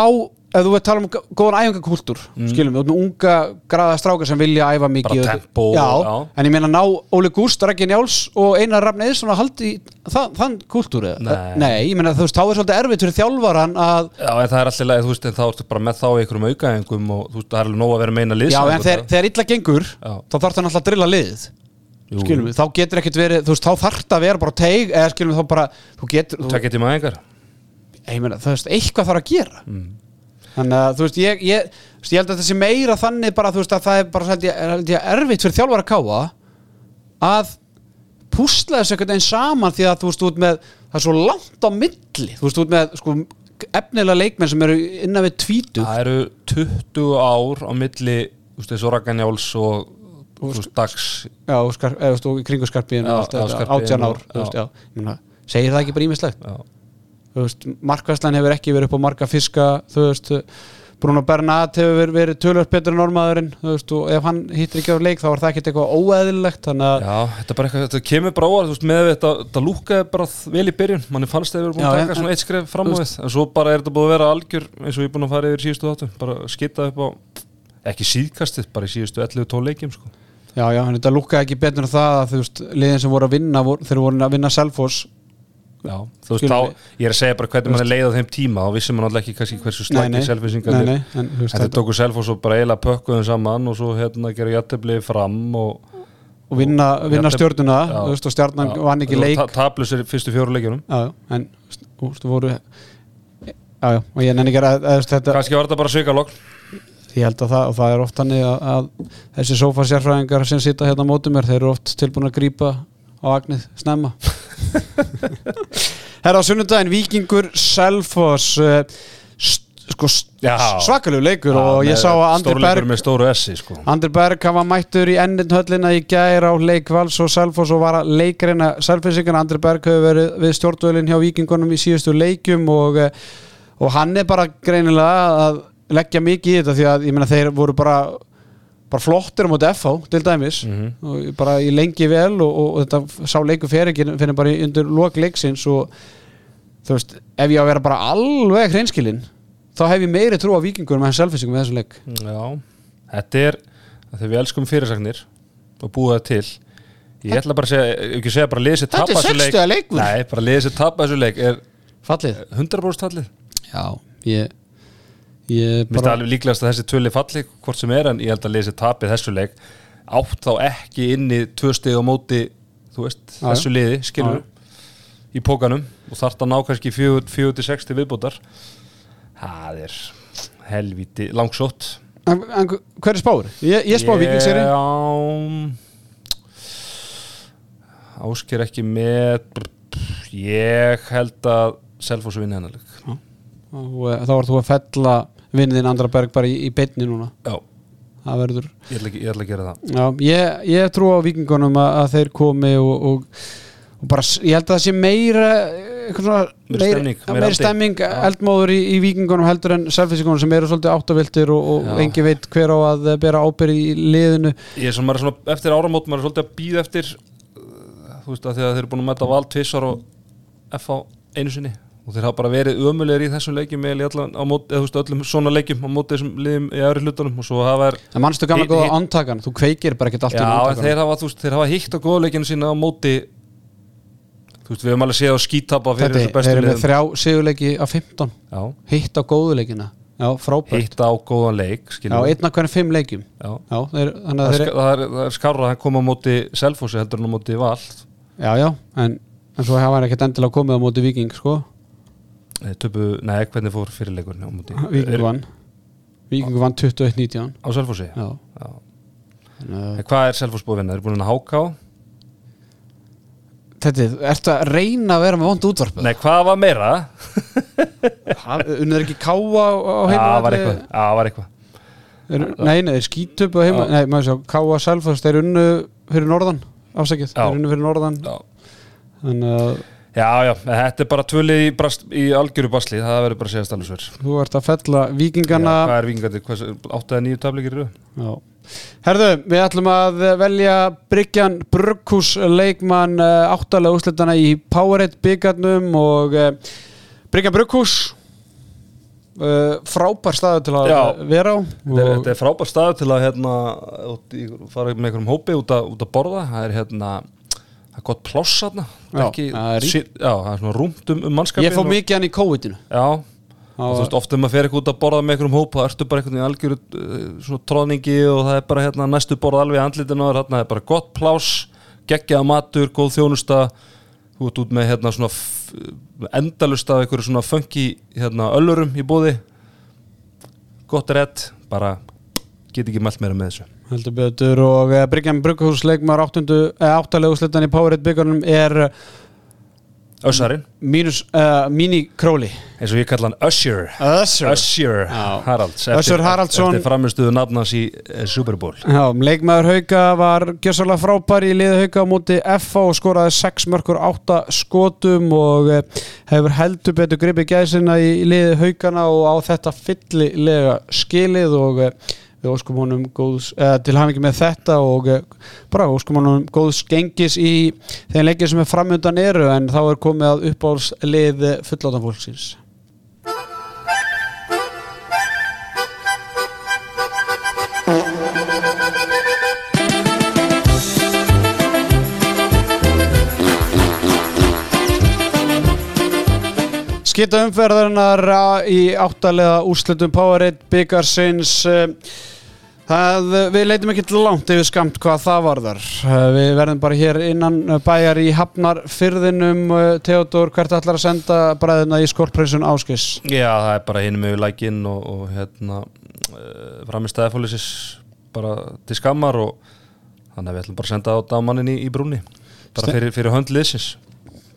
ef þú veit tala um gó- góðan æfingakultúr skilum við, ert með unga graða strákar sem vilja æfa mikið Mm. Tempó, já, já. en ég meina ná Óli Gúst, Raggi Njáls og Einar Rafn Eðsson að haldi það, þann kultúr eða? Nei. nei, ég meina þú veist, þá er svolítið erfitt fyrir þjálfaran að Já, en það er alltaf leið, þú veist, en þá ertu bara með þá í einhverjum aukaengum og þú veist, það er alveg nóg að vera meina lið Já, en þegar, þegar illa gengur Já. þá þarf það náttúrulega skilum við, þá getur ekkert verið, þú veist, þá þarf það að vera bara teig, eða skilum við þá bara þú getur, þú, Tvekja tíma engar ég meina, þú veist, eitthvað þarf að gera Mm. Þannig að, þú veist, ég, ég, ég held að þessi meira þannig bara, þú veist, að það er bara held ég, held ég, erfitt fyrir þjálfara að káa að púsla þessu einhvern veginn saman því að þú veist, út með það er svo langt á milli, þú veist, út með sko, efnilega leikmenn sem eru innan við tvítu Það eru 20 ár á milli, þú veist, þessu Ragnjáls og, þú veist, Dags. já, skar, eða, í kringu skarpiðin Já, já, átján ár, þú veist, já. já, segir það ekki bara ímislegt Já, markvæslan hefur ekki verið upp á marka fiska, þú veist Bruno Bernat hefur verið, tölvöld betur en ormaðurinn, þú veist, og ef hann hittir ekki á leik þá er það ekkert eitthvað að, Já, þetta, er bara eitthvað, þetta kemur bara óvart, þú veist, með þetta, þetta lúkaði bara vel í byrjun, manni fannst þeir eru búin Já, að en- taka svona eitt skref fram á við, en svo bara er þetta búin að vera algjör, eins og ég er búin að fara yfir síðustu þáttu, bara skita upp á, ekki síðkastið, bara í síðustu 11-12 leikjum, sko. já, já, en þetta lúkkaði ekki betur en það að, þú veist, liðin sem voru að vinna voru, þeir voru að vinna Selfoss Já, þú veist, þá, ég er að segja bara hvernig mann er leið á þeim tíma, þá vissum mann alltaf ekki hversu selfisingarnir. Nei, nei, en, þú Þetta tóku Selfoss og bara eiginlega pökkuðum saman og svo hérna gerur jætteflið fram og og vinna, vinna stjórnuna þú og stjarnan vann ekki leik. Ta Tablusir fyrstu fjóru leikjunum. Já, en þú veist, voru já, já, og ég nenni ekki að, Kannski var þetta bara svikalokk ég held að það, og það er oft hannig að, að þessi sofa sérfræðingar sem sita hérna á móti mér, þeir eru oft tilbúin að grípa á agnið snemma Herra á sunnudaginn Víkingur Selfoss uh, sko, Já. svakalegu leikur og ég sá að Andri Berg með stóru S sko. Andri Berg var mættur í endin höllina í gær á leik Vals og Selfoss og var að leikreina Selfossingan Andri Berg hefur verið við stjórnvölinn hjá Víkingunum í síðustu leikjum og, eh, og hann er bara greinilega að leggja mikið í þetta því að ég meina þeir voru bara bara flottir á móti FH til dæmis. Mhm. og bara í lengi vel og, og, og þetta sá leiku fyrir ekki fyrir bara undir lok leiksins og þú veist, ef ég á að vera bara alveg hreinskilinn þá hef ég meiri trú á vikingunum en selfisingum með þessum leik. Já, þetta er að þegar við elskum fyrirsagnir og búa það til. Ég ætla bara að segja, ekki segja bara liðið sér Þetta er tapa þessu 60 leikur. Nei, bara liðið sér tapa þessu leik er fallið. 100% tallið Já, ég Mér finnst bara, alveg líklegast að þessi tvöli falli hvort sem er en ég held að sér tapið þessu leik. Átt þá ekki inni tvö stig á móti veist, Já, þessu liði, skilur í pókanum og þarft að ná kannski 4-6 viðbútar það er helviti langsótt. En, en hver er spáður? Ég, ég spá vikingseri Já Ásker ekki með. Ég held að Selfoss vinni hennar leik. Og uh, þá var þú að fella vinniðin Andra Berg bara í, í beinni núna. Já, verður ég ætla, ég ætla að gera það. Já, ég, ég trú á vikingunum að, að þeir komi og, og, og bara, ég held að það sé meira svona, meira, meira meira andi. stemming eldmóður í, í vikingunum heldur en selfisingunum sem eru svolítið áttaviltir og, og engi veit hver á að bera ábyrð í liðinu. Ég er svona, er svona eftir áramót maður er svolítið að býða eftir uh, þú veist að þeir eru búin að mæta val tvissar og F á einu sinni og þeir hafa bara verið ömulegir í þessum leikjum eða, öllum svona leikjum á móti þessum liðum í öðru hlutunum og svo hafa þeir en mannstu gamla góða antakan, þú kveikir bara ekkert allt Já, í en antakan þeir þeir hafa hitt á góðleikinu sína á móti þú veist, við höfum alveg séð á skítapa fyrir þessu þeir bestu eru með liðum. þrjá sigurleiki af 15 Já, hitt á góðuleikina já, frábært. Hitt á góðan leik já, skilur við. einn af hverjum fimm leikjum. Já. já, þeir, Það, að er, þeir það, er, það er skárra að koma á móti Selfossi heldur en á móti Val já, já, en, en svo hafa hann ekkert endilega komið á móti Viking sko, töpu, nei, hvernig fór fyrirleikurinn á móti Viking Er- vann Viking vann 21-19 Á Selfossi? já, Já. En Hvað er Selfoss búið vinna? Er búin að háka á? Þetta, ertu að reyna að vera með vond útvarp Nei, hvað var meira? unnur ekki káa á, á Já, heima var eitthvað, já, var eitthvað. er, Nei, nei, þeir skítup á heima. Nei, maður sjá, káa Selfoss, þeir unnu fyrir norðan afsækið, Já. þeir unnu fyrir norðan þannig að Já, já, þetta er bara tvölið í, í algjöru basli, það verður bara að segja sver. þú ert að fella vikingana Hvað er vingandi, hvað, áttu eða nýju tablikir eru? Já. Herðu, við ætlum að velja Bryggjan Brugghús leikmann uh, áttalega úrslitana í Powerade byggarnum og uh, Bryggjan Brugghús uh, frábær staður til að Já. vera á Þetta er, frábær stað til að hérna, út fara með einhverjum hópi út að, út að borða, það er hérna, það er gott pláss þarna, Það er það er það er svona rúmt um, um mannskapin. ég og- mikið hann í COVID-inu. Já, og þú veist, oft ef maður fer eitthvað út að borða með einhverjum hóp þá ertu bara einhvern veginn algjöru uh, svona tróðningi og það er bara hérna næstu borða alveg andlitin og þarna er bara gott plás geggjaða matur, góð þjónusta. Þú ert út með hérna svona endalust af einhverju svona funky hérna öllurum í búði. Gott redd, bara get ekki mælt meira með þessu heldur betur og uh, Bryggjan Brugghús leikmann áttalega úrslitan í Powerade byggarnum er Össarinn, mínus, uh, mini króli eins og ég kalla hann Össur Já. Haralds Össur Haraldsson. eftir framistuðu nafnans í eh, Super Bowl. Já, leikmaður Hauka var gjössalega frábær í liði Hauka á móti FA og skoraði 6 mörkur 8 skotum og eh, hefur heldur betur gripið gæsina í, liði Haukana og á þetta fyllilega skilið og eh, við óskum honum góðs, eh, til hafingi með þetta og eh, bara óskum honum góðs gengis í þeim leikir sem er framöndan eru en þá er komið að uppáhaldslið fullótan fólksins Skita umferðarinnar á- í áttalega úrslutum Powerade byggarsins eh, það, við leitum ekki langt yfir skamt hvað það varðar. Eh, við verðum bara hér innan bæjar í Hafnar fyrðinum Theodor, hvert ætlar að senda bræðina í skorpreisun áskis Já, það er bara hinum yfir lækin og, og hérna fram í stæðafólisis bara til skammar og þannig að við ætlum bara að senda á dagmannin í, í brúni bara fyrir, fyrir hönd liðsins.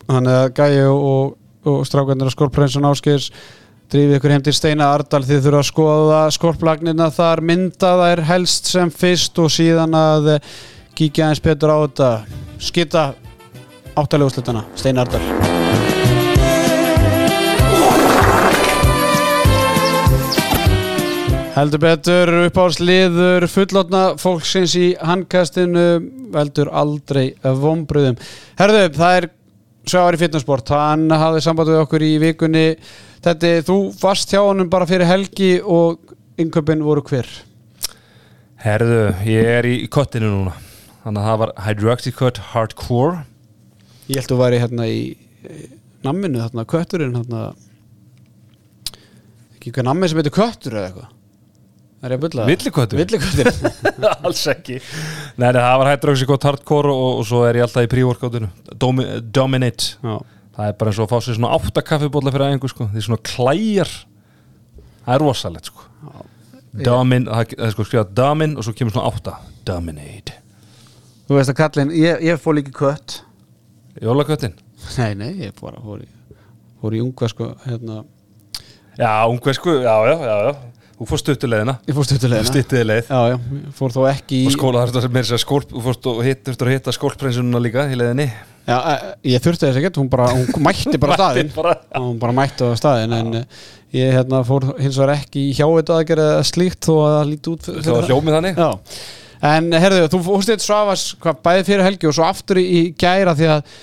Þannig að Gæi og, og strákarnir að skorpreisun áskis drífið ykkur heim til Steina Ardal. Þið þurfa að skoða skorplagnina þar. Mynda þær helst sem fyrst og síðan að eh, kíkja eins betur á þetta. Skita áttalega úrslutana Steina Ardal. Heldur betur uppáhalsliður fullotna fólksins í handkastinu veldur aldrei vombriðum. Herðu, það er Sjáari Fitnessport, hann hafði samband við okkur í vikunni. Þetta, þú varst hjá honum bara fyrir helgi og innköpinn voru hver? Herðu, ég er í, kottinu núna þannig að það var Hydroxycut Hardcore Ég held að þú væri hérna í namminu, þarna kötturinn, þarna ekki hvað nammi sem heitir köttur eða eitthvað. Það er að bulla. Villiköttur? Villiköttur. Alls ekki Nei, það var Hydroxycut Hardcore og, og svo er ég alltaf í pre-workoutinu Domi, Dominate Já. Það er bara eins og að fá sér svona átta kaffibólla fyrir æfingu sko. Því svona klæjar Það er rosalegt sko. Domin, það það er sko skrifað Domin og svo kemur svona átta Dominate Þú veist að kallinn, ég, ég fór líka í kött. Jólaköttin Nei, nei, ég fór í, fór í unga sko, hérna, Já, ungvesku, já, já, já, já Þú fórst stuttulegina ég fór stuttulegina. Stuttiði leið. Já, já, fór þó ekki í Og skóla þarf þetta með þess að skólp Þú fórst og hitt, þurftur að hitta skólprinsununa líka í leiðinni. Já, eh, ég þurfti þess ekkert, hún bara, hún mætti bara á staðinn. bara. hún bara mætti á staðinn en eh, ég hérna fór hins vegar ekki í hjá þetta aðgerð eða slíkt þó að líti út Það var hljómið þannig. Já, en herðu, þú fórst eitt svafas hvað, bæði fyrir helgi og svo aftur í, gæra því að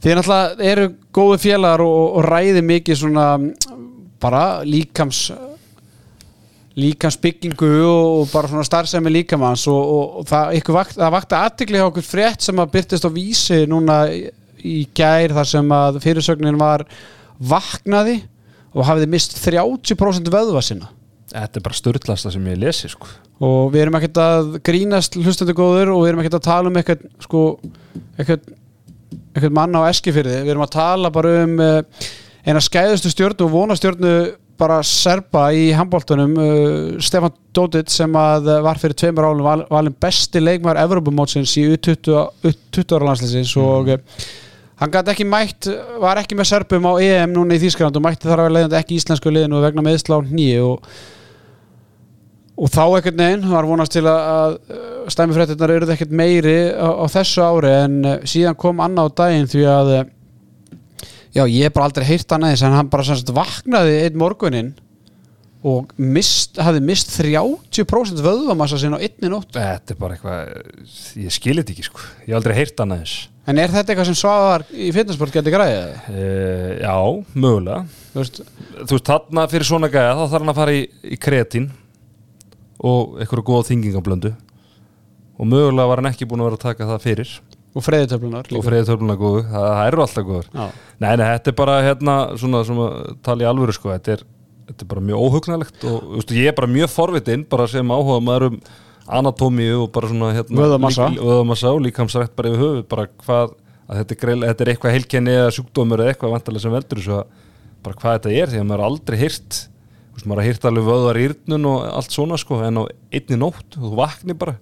þið náttúrulega eru góði félagar og, og ræði mikið svona bara líkams líkamsbyggingu og, bara svona starfsemi líkamanns og, og, og það, vakt, það vakti aðtikli hjá okkur frétt sem að byrtist á vísi núna í, gær þar sem að fyrirsögnin var vaknaði og hafiði mist 30% vöðva sinna Þetta er bara störtlasta sem ég lesi sko. og við erum ekkert að grínast hlustandi góður og við erum ekkert að tala um eitthvað sko, eitthvað, eitthvað manna á eskifyrði, við erum að tala bara um uh, eina skæðustu stjórnu og vonastjórnu bara serba í handbóltunum uh, Stefan Dodic sem að var fyrir tveimur álum val, valin besti leikmar Evropamótsins í U20 ára landsleisins og uh, hann gæti ekki mætt var ekki með serbum á EM núna í Þýskaland og mætti þar að leiðandi ekki íslensku liðinu vegna meðslá nýju og og þá ekkert neginn var vonast til að, stæmifrættirnar eruð ekkert meiri á, á þessu ári en uh, síðan kom annað á daginn því að uh, já, ég hef bara aldrei heyrt hann aðeins en hann bara semst vaknaði einn morgunin og mist, hafði mist 30% vöðvamassa sinna á einni nótt. Þetta er bara eitthvað Ég skilit ekki sko, ég hef aldrei heyrt hann aðeins en er þetta eitthvað sem svaðar í fitnessport geti græðið? uh, Já, mögulega. Þú veist, Þú veist, þarna fyrir svona gæða þá þarf hann að fara í, í kreatín og eitthvað góða þingingablöndu og mögulega var hann ekki búin að vera að taka það fyrir og freyðutöflunar og friðið törfluna góðu, það, það eru alltaf góður. Nei, nei, þetta er bara hérna svona, svona tala í alvöru sko. Þetta er, þetta er bara mjög óhugnalegt og veist, ég er bara mjög forvitinn bara sem áhuga maður um anatómíu og bara svona hérna, Vöðvamassa. lík- og líkamsrætt bara yfir höfuð bara hvað, að þetta er, greil, þetta er eitthvað heilkenni eða sjúkdómur eða eitthvað vantarlega sem veldur að bara hvað þetta er því að maður aldrei hýrt maður har hýrt alveg vöðvar írnun og allt svona sko en á einni nótt þú vakni bara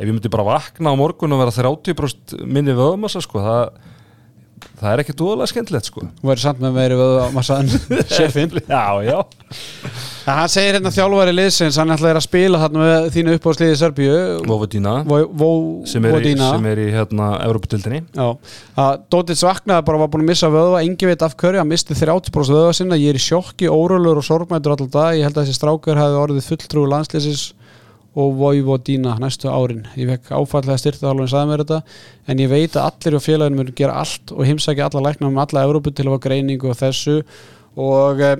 ef ég myndi bara vakna á morgun og vera 30% minni vöðvamassa sko það, það er ekki dúðalega skemmtilegt sko. Og verið samt með meiri vöðvamassa en sefin Já, já. En hann segir hérna þjálfari liðsins hann ætlaði að spila þarna með þínu uppáðsliði Serbíu. Vovadina Vó sem er, í, Vodina sem er í hérna Evropatildinni Já, að Dótits vaknaði bara var búin að missa vöðva, engi veit af hverju, hann misti 30% vöðva sinna, ég er í sjokki, órólur og sorgmætur alltaf ég held að þessi strákar hefði orðið fulltrúi landslýsis og Vojvodina næstu árin. Ég fekk áfallega styrta þálfinn sagði mér þetta en ég veit að allir og félaginu munu gera allt og heimsækja alla lækna um alla Európu til að fá greiningu og þessu. Og eh,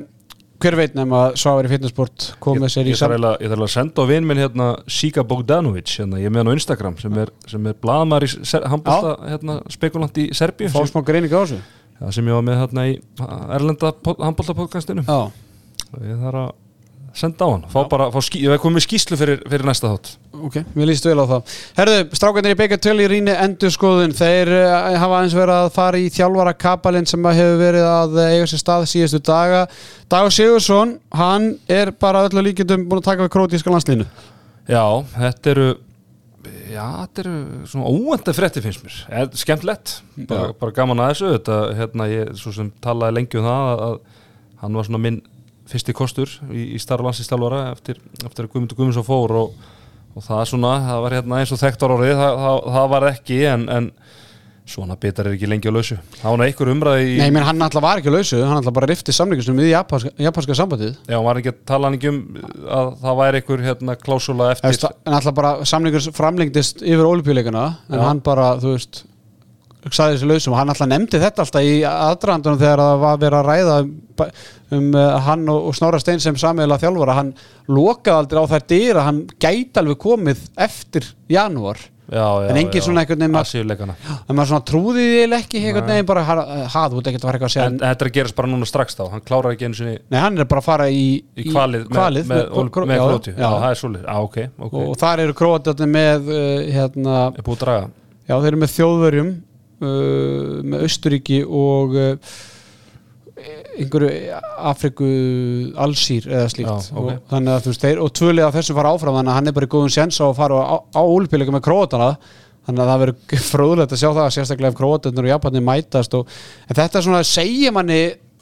hver veit nefn að Svavari Fitnessport kom með sér í eiginlega- ég þarf að senda á vinn minn hérna Sika Bogdanovic, hérna, ég með hann á Instagram sem er, er í handbólta hérna, spekulant í Serbíu. Fá smá greiningu á þessu? Ja, sem ég var með hérna í Erlenda handbólta podcastinu. Já, ég þarf að senda á hann. Fá bara, fá skí, ég hef komið skýslu fyrir, fyrir næsta þátt. Ok, mér líst vel á það. Herðu, strákarnir í Baker Tully rýni endur skoðun þeir uh, hafa aðeins verið að fara í þjálfara kapalinn sem hefur verið að eh, eiga sér stað síðustu daga. Dagur Sigursson, hann er bara öllu líkjendum búin að taka við krótíska landslínu Já, þetta eru Já, þetta eru svona óvænta frétti finnst mér, er skemmtilegt. Bara, bara gaman að þessu þetta, hérna, ég svo sem talaði lengi um það að, að hann var svona minn fyrsti kostur í, í starf landslistálvara eftir, eftir að Guðmundur Guðmundsson fór og, og það svona, það var hérna eins og þekktar orðið, það, það, það var ekki en, en svona bitar er ekki lengi á lausu það var einhver umræði í Nei, menn hann alltaf var ekki á lausu, hann alltaf bara rifti samlingastum við japanska, japanska sambandið Já, hann var ekki að tala hann ekki um að það væri einhver hérna klásula eftir Eftir, en alltaf bara samlingur framlengdist yfir ólipjuleikana en Já. hann bara, þú veist sagði þessi lausum og hann alltaf nefndi þetta alltaf í aðdrandunum þegar það var verið að ræða um, uh, hann og, og Snorra Stein sem samiðlega þjálfara, hann lokaði aldrei á þær dyr að hann gæti alveg komið eftir janúar. Já, já, en engin svona einhvern veginn en maður svona trúði því ekki einhvern veginn bara, ha, ha, þú veit ekki að fara eitthvað að segja. En þetta er að gerast bara núna strax þá, hann klárar ekki einu sinni nei, hann er bara að fara í, í kvalið, kvalið með, með, með já, Króti já, já. það er svolítið, já ok, ok. Og þar eru króatarnir með uh, hérna, er Já, þeir eru með þjóðverjum uh, með Östuríki og uh, einhverju Afriku allsýr eða slíkt Já, ok. og, þannig að þú veist, þeir, og tvölið af þessu fara áfram þannig að hann er bara í góðum séns á að fara á, á úlpíleika með króatana þannig að það verður fróðulegt að sjá það sérstaklega ef króatarnir og Japanir mætast og, en þetta er svona, segja manni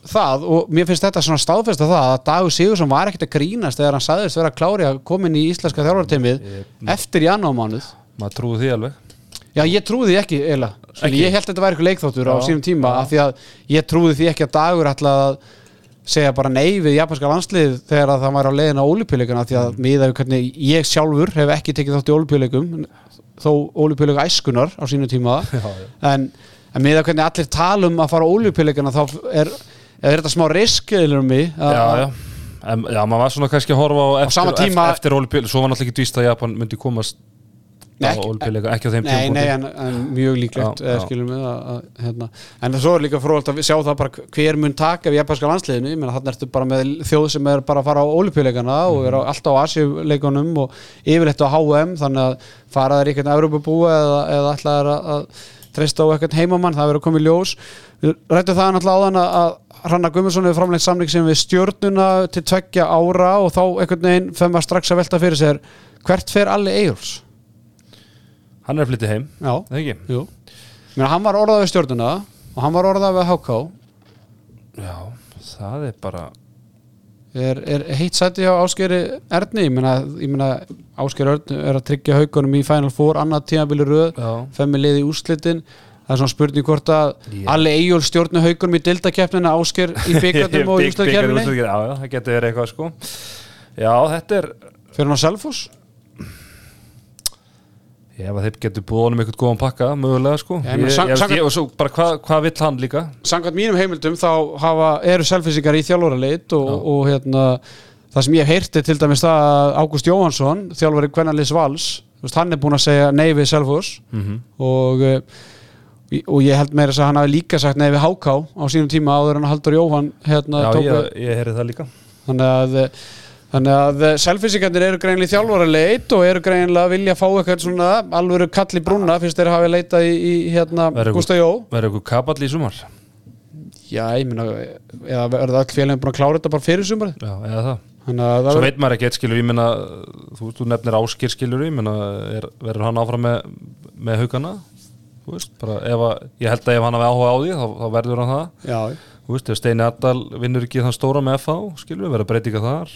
það og mér finnst þetta svona staðfesta það að Dagur Sigursson var ekkert að grínast þegar hann sagðist vera klári að koma inn í íslenska þjálfarteimið Ég- eftir janúarmánuð Já, ég trúði því ekki, eiginlega. Ekki? Ég held að þetta væri eitthvað leikþáttur á sínum tíma af því að ég trúði því ekki að dagur ætla að segja bara nei við japanska landslið þegar að það væri á leiðin á ólipjuleikana því Mm. að hvernig ég sjálfur hef ekki tekið þátt í ólipjuleikum þó ólipjuleika æskunar á sínum tíma já, já. en, en miða hvernig allir tala um að fara á ólipjuleikana þá er, er þetta smá risk eða um mig að- já. En, maður var svona kannski að horfa á eftir, sama tíma- eftir, eftir Olympiad, svo var náttúrulega ekki dvíst að Japan myndi komast á ekki- ekki á þeim Nei, nei, en, en mjög líklegt Já, skilum við að, að hérna. en svo er líka fróðalt að sjá það bara hver mun taka við japanska landsliðinu, ég meina þannig ertu bara með þjóð sem er bara að fara á olimpíuleikana og er á, Mhm. alltaf á Asíuleikunum og yfirleitt á HM þannig að fara þær í eitthvað Evropabúa eða, eða þær að, að treysta á eitthvað heimamann, það verður komið ljós við rættum það náttúrulega áðan að, að Hrannar Gummarsson hefur framleitt samling sem við stjórnuna til tveggja ára og þá einhvern veginn fer maður strax að velta fyrir sér hvert fer Alli Eyjólfs? Hann er flytja heim, Já, eða ekki? Mér, hann var orðað við stjórnuna og hann var orðað við HK Já, það er bara er, er heitt sæti á Áskeri Erni ég meina, meina Áskeri Erni er að tryggja haugunum í Final Four annað tímabili röð, Já, femmi liði í úrslitin það er svona spurning hvort að Já. Alli Eyjól stjórnu haugunum í dildakeppnina Ásker í byggandum og í úrslitakeppni, Já, já, það getur verið eitthvað sko Já, þetta er fyrir hann á Selfoss Ef að þeir getur búið honum eitthvað góðan pakka mögulega sko. Ég ég, sang- ég, ég, og svo bara hvað hva vill hann líka? Samkvæmt mínum heimildum þá hafa, eru selfisingar í þjálfaraleit og, Já. og hérna, það sem ég hef heyrti til dæmis það að Ágúst Jóhansson þjálfari þú veist, hann er búinn að segja nei við Selfoss. Mm -hmm. og, eh, og ég held meira að hann hafi líka sagt nei við Háká á sínum tíma áður en Haldur Jóhann hérna, Já, ég, ég heyrði það líka. Þannig að Þannig að selfisingarnir eru greinlega þjálfaraleit og eru greinlega að vilja fá eitthvað svona alvöru kall í brúna fyrst þeir hafi leitað í, í hérna Gústa Jó. Verður eitthvað kapall í sumar? Já, ég meina, eða verður öll félagin búin að klára þetta bara fyrir sumarið? Já, eða það. Þannig að það Svo veit maður ekki eitt skilur, ég meina þú, þú nefnir áskir skilur, ég er, verður hann áfram með, með haugana? Þú veist, bara ef að ég held að ef hann hafi áhuga á því, þá, þá verður hann það. Já, þú veist, ef Steini Addal vinnur ekki þann stóra með FH, skilur, verður breytinga þar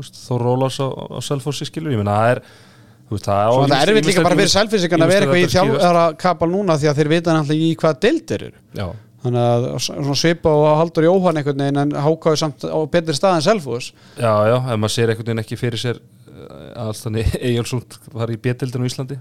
Þór Rólars á, á Selfossi skilur, ég meina það er veist, það er ýmis- erfitt líka bara fyrir selfisingarna að vera eitthvað í þjálfara kapal núna því að þeir vita náttúrulega í hvaða deildir eru. Já, Þannig að svona svipa og Haldur Jóhann einhvern veginn en hákáði samt á betri stað en Selfos já, já, ef maður sér einhvern veginn ekki fyrir sér eh, þannig Eyjálsund var í B-dildinu í Íslandi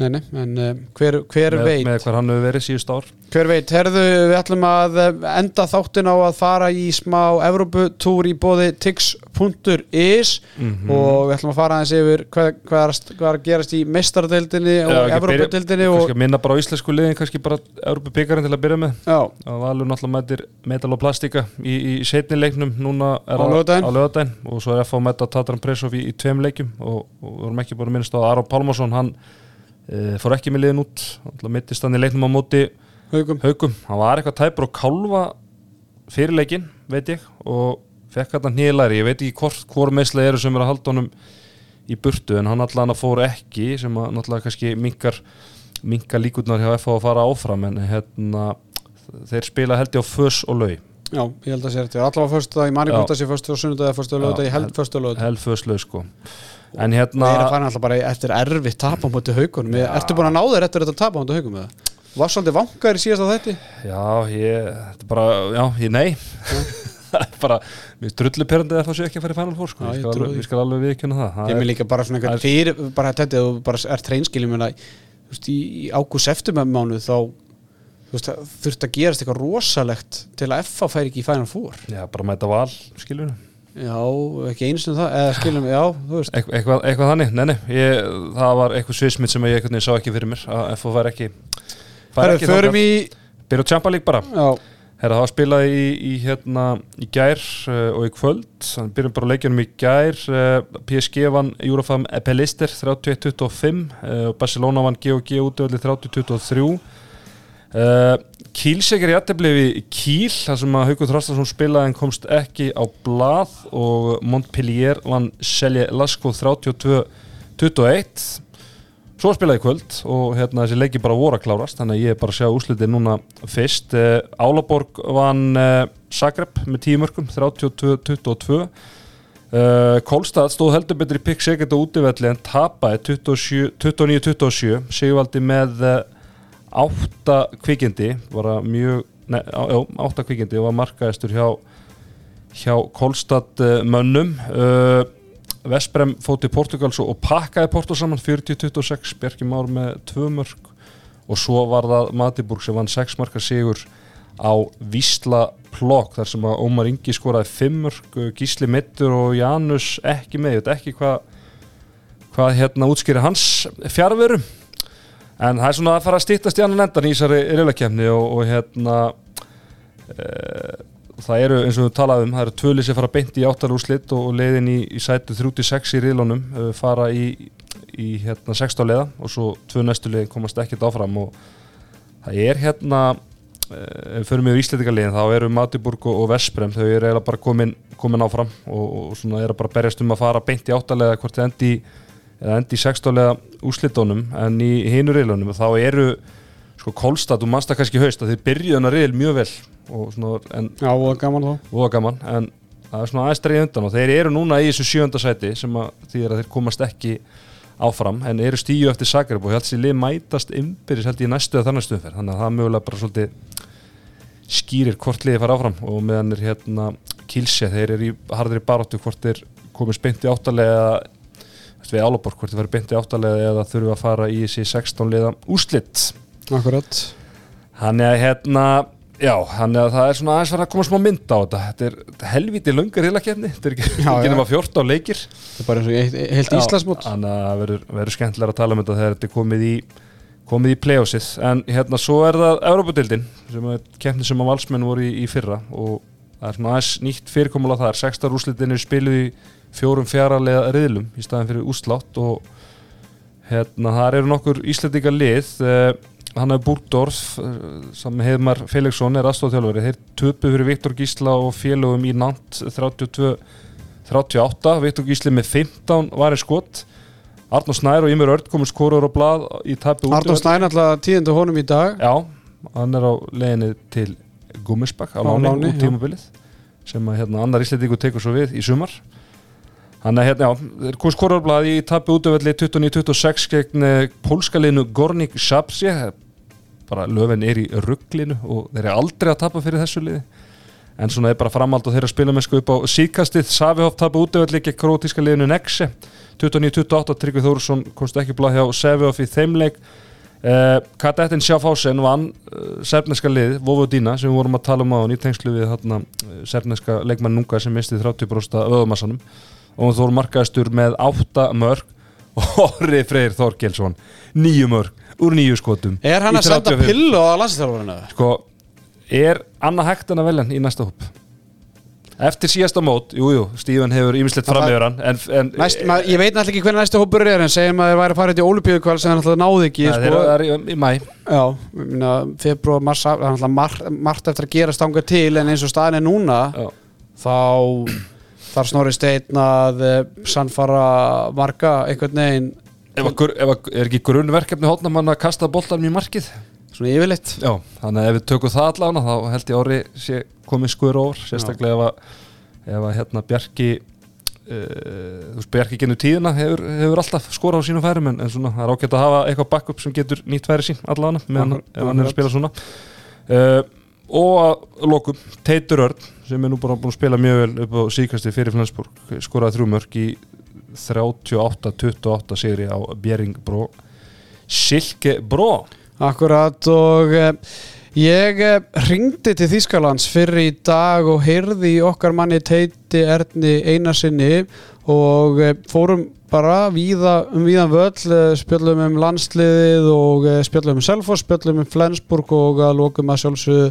Nei, nei, en uh, hver, hver með, veit? með hvar hann hefur verið síðust ár. Hver veit, herðu, við ætlum að eh, enda þáttin á að fara í smá Evroputúr í bóði tix.is Mhm. og við ætlum að fara aðeins yfir hvað, hvað, er, að- hvað er að gerast í mestaradeildinni og Evropadeildinni byrja- og minna bara íslensku liðin kannski bara Európa byggarinn til að byrja með. Já, að Valur náttúrulega mætir metal og plastika í, í setni leiknum núna Á laugardaginn. og svo er F.A. mæta Tatran Presov í, í tveim leikum og, og við vorum ekki búin að minnast á Aron Pálmarsson hann e, fór ekki með liðin út. Mittist hann í leiknum á móti haugum hann var eitthvað tæpur og kálfa fyrir leikin, veit ég og fekk hann nýlæri, ég veit ekki hvort hvor meðslega eru sem er að halda honum í burtu en hann allan að fór ekki sem að náttúrulega kannski minkar minkar líkurnar hjá FH að fara áfram en hérna þeir spila held ég á fös og lau Já, ég held að sé þetta Allavega fyrstu dag, ég mani Já. hvort að sé fyrstu og sunnudag eða fyrstu og lögða, ég held hel- fyrstu og lögða held fös lau sko en hérna erum farin alltaf bara eftir erfitt tap á móti haugunum Já. Ertu búin að ná þér eftir þetta tap á móti haugum eða? Var svolítið vangar í síðasta þætti? já, ég, þetta er bara, já, ég nei. Það er bara, mér drullu perandi að það sé ekki að fara í Final Four sko, Já, Ég ég skal alveg, við skal alveg viðkjöna það, það Ég er- líka bara svona einhvern Það fyrir bara þetta, þú bara er ég veist, í, í ágúst eftir með mánu þá það þurft að gerast eitthvað rosalegt til að FA færi ekki í Final Four. Já, bara mæta val, skilur Já, ekki einu sinni það eða skilum, já, þú veist. Eit- eitthvað, eitthvað þannig, nei, nei ég, það var eitthvað svismið sem ég einhvern veginn sá ekki fyrir mér að FO var ekki Herru, ekki förum í byrja á Champa League bara. Já, Herra, það var spilað í, í, hérna, í gær uh, og í kvöld. Byrjum bara leikjunum í gær. Uh, PSG vann Eurofam Epelister 31-25 uh, og Barcelona vann GOG útöðli 30-23 uh, Kílsegir í aðtefli við Kíl þar sem að Haukur Þrastarsson spilaði en komst ekki á blað og Montpellier vann Selje Lasko 32-21 Svo spilaði kvöld og hérna þessi leiki bara voru að klárast þannig að ég er bara að sjá úslitið núna fyrst. Uh, Álaborg vann uh, Zagreb með tímörkum 32-22 uh, Kolstad stóð heldur betur í pikk segert á útivelli en tapaði 27 29-27 Sigvaldi með átta kvikindi var að mjög Nei, á, já, átta kvikindi og var markaðistur hjá hjá Kolstad uh, mönnum. Uh, Vesprem fótt í Portugals og pakkaði Porto saman 40-26, Bjarki Már með tvö mörg og svo var það Matiburg sem vann 6 marka sigur á Vísla Plokk þar sem að Ómar Ingi skoraði 5 mörg, Gísli Mittur og Janus ekki með, ég veit ekki hvað hvað hérna útskýri hans fjárveru en það er svona að fara að stýttast í annan endan í þessari reylakefni og, og hérna e, það eru eins og við talaðum það eru tvöli sem fara beint í áttalúslitt og, leiðin í, í sætu 36 í reylunum fara í, í hérna 16 leiða og svo tvö næstu leiðin komast ekkert áfram og það er hérna ef við förum með Íslandingarliðin þá eru Matiburg og Vesprem þau eru eiginlega bara komin, komin áfram og, og svona eru bara berjast um að fara beint í áttalega hvort þið endi, endi í sextálega úslitónum en í hinur reilunum þá eru sko Kolstad og Mannstad kannski haust að þið byrjuðan að reil mjög vel og svona en, Já, og gaman þá. og gaman en það er svona aðeins dreigð undan og þeir eru núna í þessu sjönda sæti sem að því að þeir komast ekki áfram en eru stíu eftir Zagreb og að þessi lið mætast ymbirins held ég næstu eða þannig stuðferð þannig að það mögulega bara svolítið skýrir hvort liði fara áfram og meðan er hérna Kilse, þeir eru í harðri baróttu hvort þeir komið speint í áttalega við Álaborg hvort þeir verið beint í áttalega eða þurfu að fara í þessi 16 liða úslitt Akkurat Þannig að hérna Já, þannig að það er svona aðeins verið að koma smá mynd á þetta. Þetta er helviti lungar heilakefni Þetta er ekki, nema 14 leikir. Það er bara eins og heilt Íslandsmót. Þannig að það verður, verður skemmtilega að tala um þetta þegar þetta er komið í komið í playoffsið. En hérna svo er það Európa-dildin sem er keppni sem að valsmenn voru í, í fyrra og það er svona aðeins nýtt fyrirkomulega þar, sextar úrslitin er spiluð í fjórum fjaralega riðlum í staðin fyrir úslátt og hérna þar eru nokkur íslendinga lið. Eh, hann er Búrdorf eh, saman Heiðmar Felixson er aðstofþjálfari þeir töpu fyrir Viktor Gísla og félögum í Nant 32 38, Viktor Gísli með 15 var en skott Arnó Snær og Ymir Örd komur skorur á blað í tapu Arnór Snæn alltaf tíðindu honum í dag. Já, hann er á leiðinni til Gummisbakk á láni út tímabilið sem að hérna, annar íslendingu tekur svo við í sumar Þannig að hérna, já, þeir á blað í tapu útöfelli 29-26 gegn eh, pólska liðinu Gornik Sapsi bara löfin er í rugglinu og þeir eru aldrei að tapa fyrir þessu liði. En svona er bara framhald og þeirra spila með sko upp á síkastið, Savihoff tapa útöfelli gegn krótíska liðinu Nexe. 29-28, Tryggvi Þórsson komst ekki blað hjá Savihoff í þeimleik Uh, Kadettin Sjáfásen vann uh, sefneska lið, Vovodína sem við vorum að tala um á hann í tengslu við þarna, uh, sefneska leikmann Nunga sem misti 30% öðumassanum og hún þóru markaðistur með 8 mörg og Orri Freyr Þorkelsson 9 mörg úr 9 skotum Er hann að senda 35. pillu á landslýstjálfarinu? Sko, er Anna hægt en að velja hann í næsta hóp? Eftir síðasta mót, jújú, jú, Stífan hefur ýmislegt Það- fram yfir hann en, en Næst, mað, ég veit náttúrulega ekki hvernig næstu hópur er en segjum að þeir væri að fara í ólupíðukvæl sem hann alltaf náði ekki Nei, sko. þeir eru í, mæ Já, februar, mars, það er mar, margt eftir að gera stanga til en eins og staðin er núna Já. þá þar snorri steinn að eh, sannfara marga einhvern veginn ef, að, ef að, er ekki grunnverkefni hótnamann að kasta boltanum í markið? Svona yfirleitt. Já, þannig að ef við tökum það allavega þá held ég ári sé komið skur over sérstaklega ef að, ef að hérna Bjarki uh, Bjarki genið tíðina hefur, hefur alltaf skorað á sínum færum en, en svona það er ágætt að hafa eitthvað backup sem getur nýtt færi sín allavega meðan hann er að spila svona. Uh, og að lokum Teitur Örn sem er nú bara búin að spila mjög vel upp á síkasti fyrir Flensburg skoraði þrjú mörg í 38-28 sigri á Bjeringbro Silkebró Akkurat og eh, ég eh, ringdi til Þýskalands fyrir í dag og heyrði í okkar manni Teiti Erni Einarsinni og eh, fórum bara víða, um víðan völl, eh, spjöllum um landsliðið og spjöllum um Selfoss, spjöllum um Flensburg og að lókum að sjálfsögðu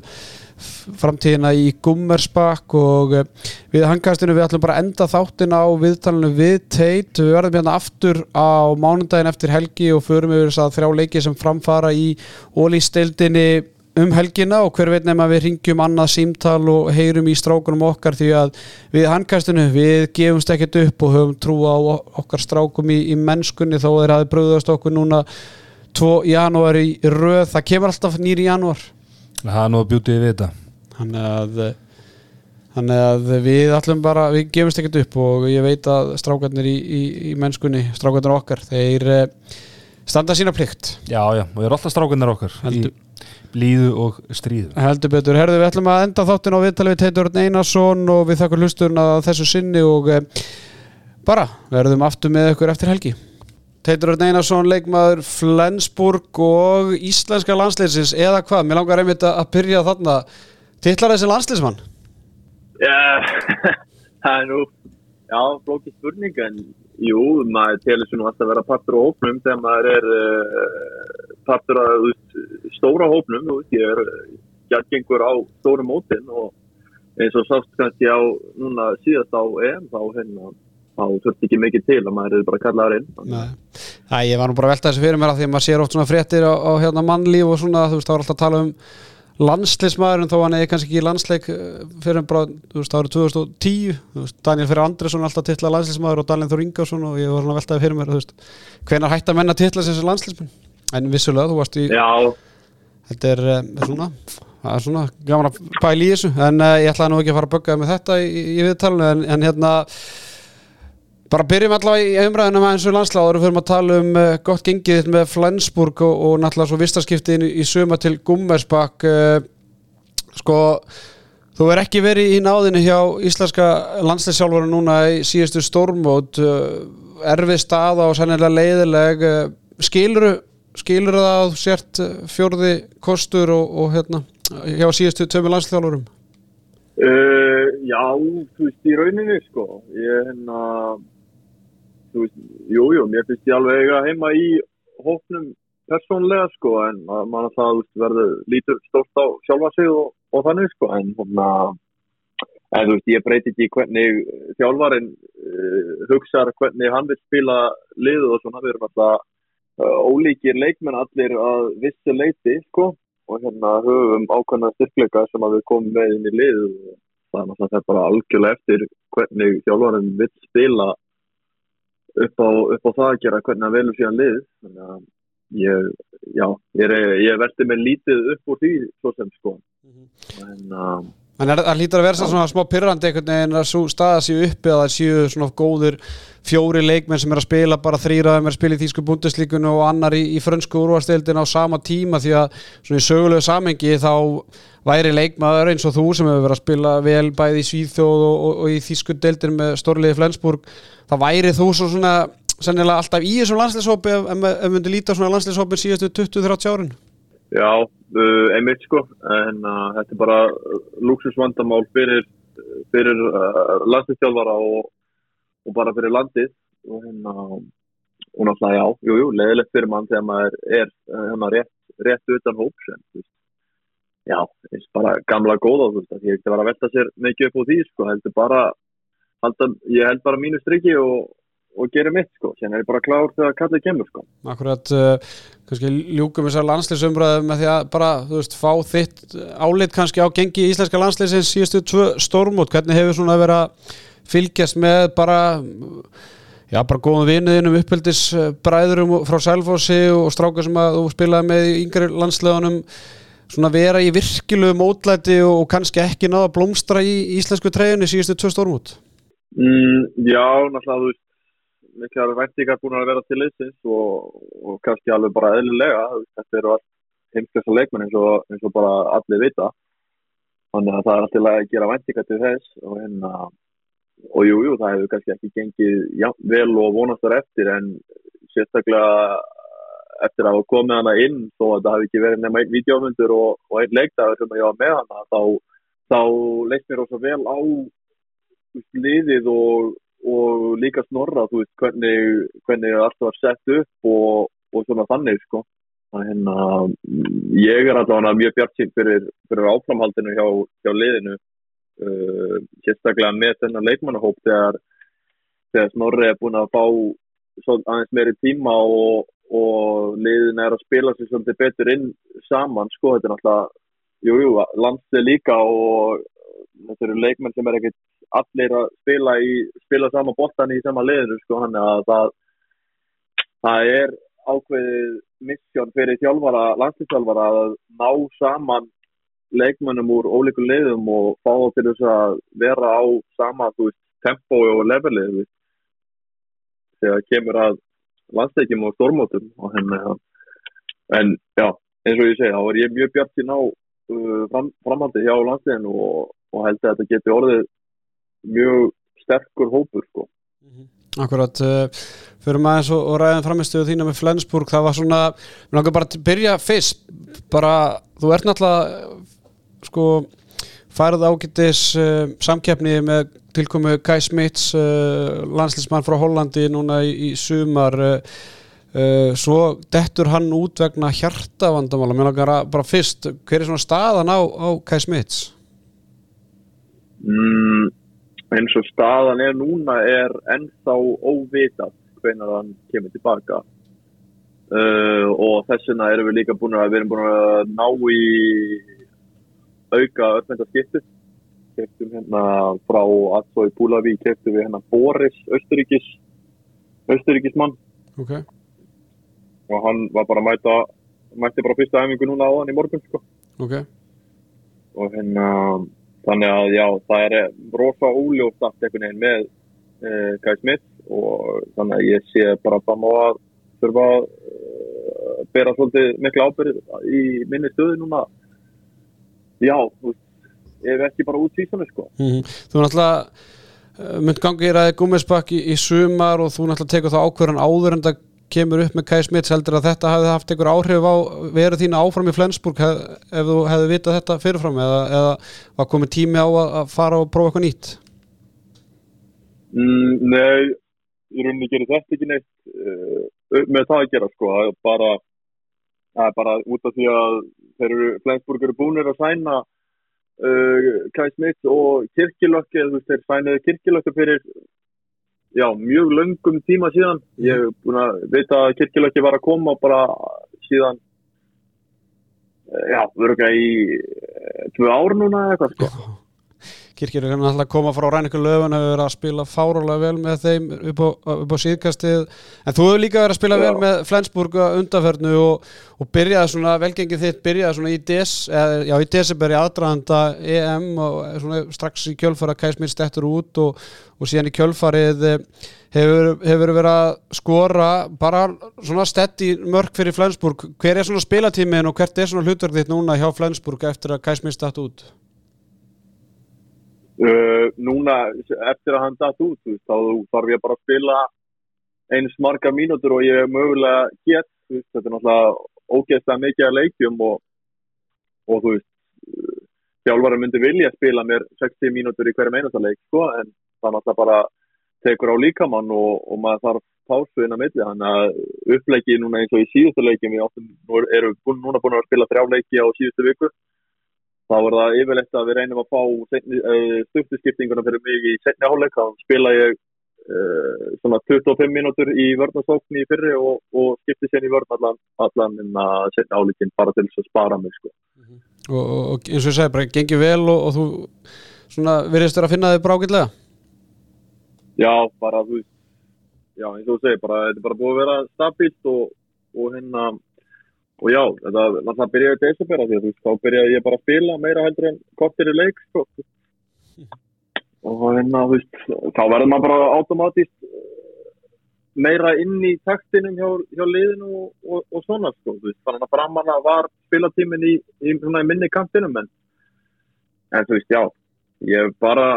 framtíðina í Gummersbakk og við hangastinu við ætlum bara að enda þáttin á viðtalinu við Teit. Við verðum hérna aftur á mánundaginn eftir helgi og förum yfir þess að þrjá leiki sem framfara í ólýsteildinni um helgina og hver veit nefn að við ringjum annað símtal og heyrum í strákunum okkar því að við handkastinu við gefumst ekkert upp og höfum trú á okkar strákum í, í mennskunni þó þeir hafi bröðast okkur núna 2 janúar í röð, það kemur alltaf nýri janúar Það er nú að bjútið við þetta Þannig að Þannig að við ætlum bara, við gefumst ekkert upp og ég veit að strákarnir í, í, í mennskunni, strákarnir okkar, þeir eh, standa sína plikt. Já, já, og ég er alltaf strákunar okkar Heldur. í blíðu og stríðu Heldur betur, herðu við ætlum að enda þáttin á viðtali við Teitur Einarsson og við þakkum hlusturinn að þessu sinni og eh, bara verðum aftur með ykkur eftir helgi. Teitur Einarsson, leikmaður Flensburg og íslenska landsleysins eða hvað, mér langar einmitt að byrja þarna, titlar þessi landsleysmann? Já, það er nú, já, flókið spurning en jú, maður telur sér nú alltaf að vera partur á hópnum þegar maður er uh, partur veist, stóra hópnum, veist, ég er gætgengur á stóru mótin og eins og sást kannski á núna síðast á EM þá hérna þá þurfti ekki mikið til að maður er bara kallaður inn. Nei. Æ, ég var nú bara að velta þessu fyrir mér að því að maður sér oft svona fréttir á, á hérna mannlíf og svona, þú veist, þá er alltaf að tala um landsleismæðurinn þó hann er kannski ekki landsleik eh, fyrir bara, þú veist, árið 2010 þú veist, Daniel Fyrir Andresson alltaf titla landsleismæður og Daniel Þór Ingarsson og ég var svona að veltaði fyrir mér, þú veist, hvenar hætta menna titla sem landsleismenn, en vissulega þú varst í, Já, þetta er uh, svona, það er svona gaman að pæla í þessu, en uh, ég ætlaði nú ekki að fara að bögga með þetta í, í, viðtalinu, en, en hérna bara byrjum allavega í umræðinu með eins og landsláður og fyrir að tala um uh, gott gengið með Flensburg og, og náttúrulega svo vistaskiptin í, suma til Gummersbakk uh, sko þú er ekki verið í náðinu hjá íslenska landsleisjálfur núna í síðustu stórmót uh, erfið staða og sannilega leiðileg skiluru skilur það að þú sért uh, fjórði kostur og, og hérna hjá síðustu tömi landsleisjálfurum Uh, já, þú veist, í rauninni, sko. Ég, hérna, þú veist, jú, jú, mér finnst ég alveg eiga heima í hóknum persónlega, sko, en mann að það, verður lítur stórt á sjálfa sig og, og þannig, sko, en hérna, en þú veist, ég breyti ekki hvernig þjálfarinn uh, hugsaður hvernig hann vil spila liðu og svona, við erum alltaf ólíkir leikmenn allir að vissu leiti, sko, og hérna höfum ákveðna styrkleika sem að við komum með inn í lið og það er bara algjörlega eftir hvernig þjálfarinn vil spila upp á, upp á það að gera hvernig hann velur síðan lið. Þannig að ég, já, ég, er, ég verði með lítið upp úr því svo sem sko. En uh, En er, það lítur að vera svona smá pyrrandi einhvern veginn að staða séu uppi að það séu svona góður fjóri leikmenn sem er að spila bara þrýraðum er að spila í Þýsku bundeslíkunu og annar í, í frönsku úrvarsdeildin á sama tíma því að svona í sögulegu samengi þá væri leikmaður eins og þú sem hefur verið að spila vel bæði í Svíþjóð og, og, og í Þýsku deildin með stórliði Flensburg það væri þú svo svona sennilega alltaf í þessum landsleishópi ef, ef, ef myndi líta svona landsleishópin síðastu 20-30 árin Já, uh, einmitt sko, en uh, þetta er bara luxusvandamál fyrir, fyrir uh, landslýstjálfara og, og bara fyrir landið. Og hérna, og náttúrulega já, jú, jú, leðilegt fyrir mann þegar maður er hérna rétt, rétt utan hóps, en já, það er bara gamla góða, þú veist, ég ekki vera að velta sér mikið upp á því, sko, heldur bara, halda, ég held bara mínu strikki og og gerir mitt sko, sen er ég bara klár þegar kallið kemur sko. Akkurat, uh, kannski ljúkum þessar landslýsumbröðu með því að bara, þú veist, fá þitt álit kannski á gengi íslenska landslýsins síðustu tvö stórmót, hvernig hefur svona verið að fylgjast með bara já, bara góðum vinuðinum uppeldisbræðurum frá Sælfossi og strákar sem að þú spilaði með í yngri landsleðunum svona vera í virkilegu mótlæti og kannski ekki náða blómstra í íslensku treyjunni síðustu tvö stórmót? Mm, Já, náttúrulega miklar væntingar búin að vera til leysins og, og kannski alveg bara eðlilega þetta eru allt heimskast leikmenn eins og, eins og bara allir vita. Þannig að það er alltaf að gera væntingar til þess og hérna og jújú, jú, það hefur kannski ekki gengið já, vel og vonastar eftir en sérstaklega eftir að hafa komið hana inn þó að það hefði ekki verið nema einn videófundur og, og einn leikdagur sem ég var með hana þá, þá leist mér ósað vel á liðið og og líka snorra, þú veist, hvernig, hvernig allt var sett upp og, og svona þannig, sko. Þannig að ég er allavega mjög bjart sín fyrir, fyrir áframhaldinu hjá, hjá liðinu, uh, sérstaklega með þennan leikmannahóp þegar, þegar snorri er búin að fá aðeins meiri tíma og, og liðin er að spila sér svolítið betur inn saman, sko, þetta er náttúrulega, jújú, jú, landslið líka og þetta eru leikmenn sem er ekkert allir að spila í spila sama bottan í sama liðinu sko það það er ákveðið missjón fyrir þjálfara, landslýstjálfara að ná saman leikmennum úr ólíku liðum og fá til þess að vera á sama veist, tempo og levelið þegar kemur að landsleikjum og stormótum og henni en já, eins og ég segi, þá er ég mjög bjart í ná uh, fram, framhaldi hjá landsleginu og, og held að þetta geti orðið mjög sterkur hópur sko. Akkurat, uh, fyrir maður eins og, og ræðin framistuðu þína með Flensburg, það var svona, mér langar bara að byrja fyrst, bara, þú ert náttúrulega, sko, færið ágættis uh, samkeppni með tilkomu Kai Smits uh, landslýsmann frá Hollandi núna í, í sumar. Uh, uh, svo dettur hann út vegna hjartavandamála mér langar að bara fyrst, hver er svona staðan á, á Kai Smits? Mm, eins og staðan er núna er ennþá óvitað hvenar hann kemur tilbaka uh, og þess vegna erum við líka búin að við erum búin að ná í auka öllmynda skiptið keftum hérna frá Atsói Púlaví keftum við hérna Boris Östuríkis Östuríkismann Ok, og hann var bara að mæta mætti bara fyrsta æfingu núna á hann í morgun sko. ok. Og hérna þannig að já, það er rosa óljóft allt einhvern veginn með uh, Kai Smith og þannig að ég sé bara fram á að þurfa að uh, bera svolítið mikla ábyrð í minni stöðu núna. Já, þú veist ef ekki bara út sísanu sko. Mm Þú náttúrulega uh, mynd gangi í ræði gúmisbakk í, í sumar og þú náttúrulega tekur þá ákvörðan áður en það kemur upp með Kai Smits heldur að þetta hefði haft einhver áhrif á veru þína áfram í Flensburg hef, ef þú hefði vitað þetta fyrirfram eða, eða var komið tími á að, fara og prófa eitthvað nýtt? Mm, Nei, í rauninni gerir þetta ekki neitt uh, með það að gera sko það er bara, það er bara út af því að Flensburg eru búinir að sæna uh, Kai Smith og Kirkilökki þú veist, þeir sænaði Kirkilökki fyrir já, mjög löngum tíma síðan. Ég hef búin að vita að Kirkilökki var að koma bara síðan uh, já, verður í uh, tvö ár núna eitthvað sko Kirkir er náttúrulega að koma frá Rænikur Löfun hefur verið að spila fárálega vel með þeim upp á, upp á síðkastið en þú hefur líka verið að spila Já. vel með Flensburg undanferðnu og, og byrjaði svona velgengið þitt byrjaði svona í des eða, já í desember í aðdraðanda EM og svona strax í kjölfara Kæsmir stettur út og, og síðan í kjölfarið eh, hefur, hefur verið að skora bara svona stett í mörk fyrir Flensburg hver er svona spilatímin og hvert er svona hlutverk þitt núna hjá Flensburg eftir að Kæsmir stett út? Uh, núna eftir að hann datt út veist, þá þarf ég bara að spila eins marga mínútur og ég mögulega get þú veist, þetta er náttúrulega ógeðslega mikið að leikjum og, og þú veist uh, þjálfari myndi vilja spila mér 60 mínútur í hverjum einasta leik sko, en það náttúrulega bara tekur á líkamann og, og maður þarf pásu inn á milli þannig að uppleiki núna eins og í síðustu leikim við áttum, nú eru búin, núna búin að spila þrjá leiki á síðustu viku þá er það yfirleitt að við reynum að fá uh, stuftuskiptinguna fyrir mig í setni áleik, þá spila ég uh, svona 25 mínútur í vörnarsókn í fyrri og, og skipti sér í vörn allan, allan en að setni áleikin bara til þess að spara mig sko. og, og, og eins og ég segi bara gengið vel og, þú svona virðist þér að finna þig brákillega? Já, bara þú já, eins og þú segir, bara, þetta er bara búið að vera stabílt og, og hérna og já, þetta náttúrulega byrjaði í desember því að þú veist, þá byrjaði ég bara að spila meira heldur en kortir í leik sko. og hérna, þú veist þá verður maður bara automatist meira inn í taktinum hjá, hjá liðinu og, og, og svona sko, þú veist, þannig að framanna var spilatímin í, í, í minni kantinum en, en þú veist, já ég bara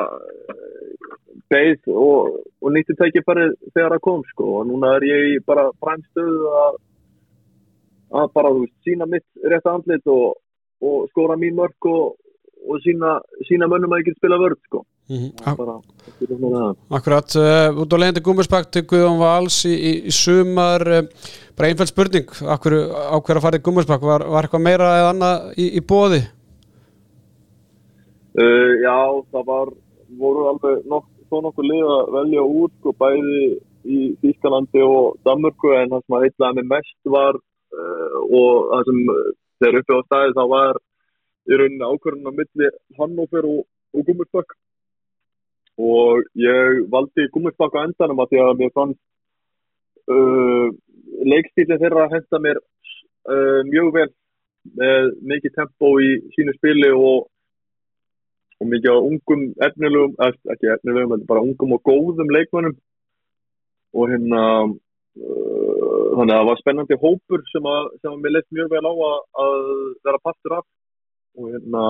beigð og, og nýtti tækifærið þegar það kom sko og núna er ég bara fræmstöðu að að bara, veist, sína mitt rétt andlit og, og skóra mín mörg og, og sína, sína mönnum að ég get spila vörð, sko. mm -hmm. bara, það. Akkurat, uh, út á leiðandi gúmisbakt til Guðjón Vals í, í, í sumar uh, bara einfæld spurning akkur, á hver að fara í gúmisbakt var, var eitthvað meira eða annað í, í bóði Uh, já, það var, voru alveg nokk, þó nokkuð lið að velja út, sko, bæði í Þýskalandi og Danmörku en það sem að heitlaði mig mest var og það sem þeir uppi á staði þá var í rauninni ákvörðun á milli Hannover og, og Gummersbakk. Og ég valdi Gummersbakk á endanum að því að mér fannst uh, leikstílinn þeirra að henda mér uh, mjög vel með mikið tempo í sínu spili og og mikið á ungum efnilegum, ekki efnilegum, bara ungum og góðum leikmönnum. Og hérna þannig að það var spennandi hópur sem að, sem að mér leitt mjög vel á að, að vera partur af. Og hérna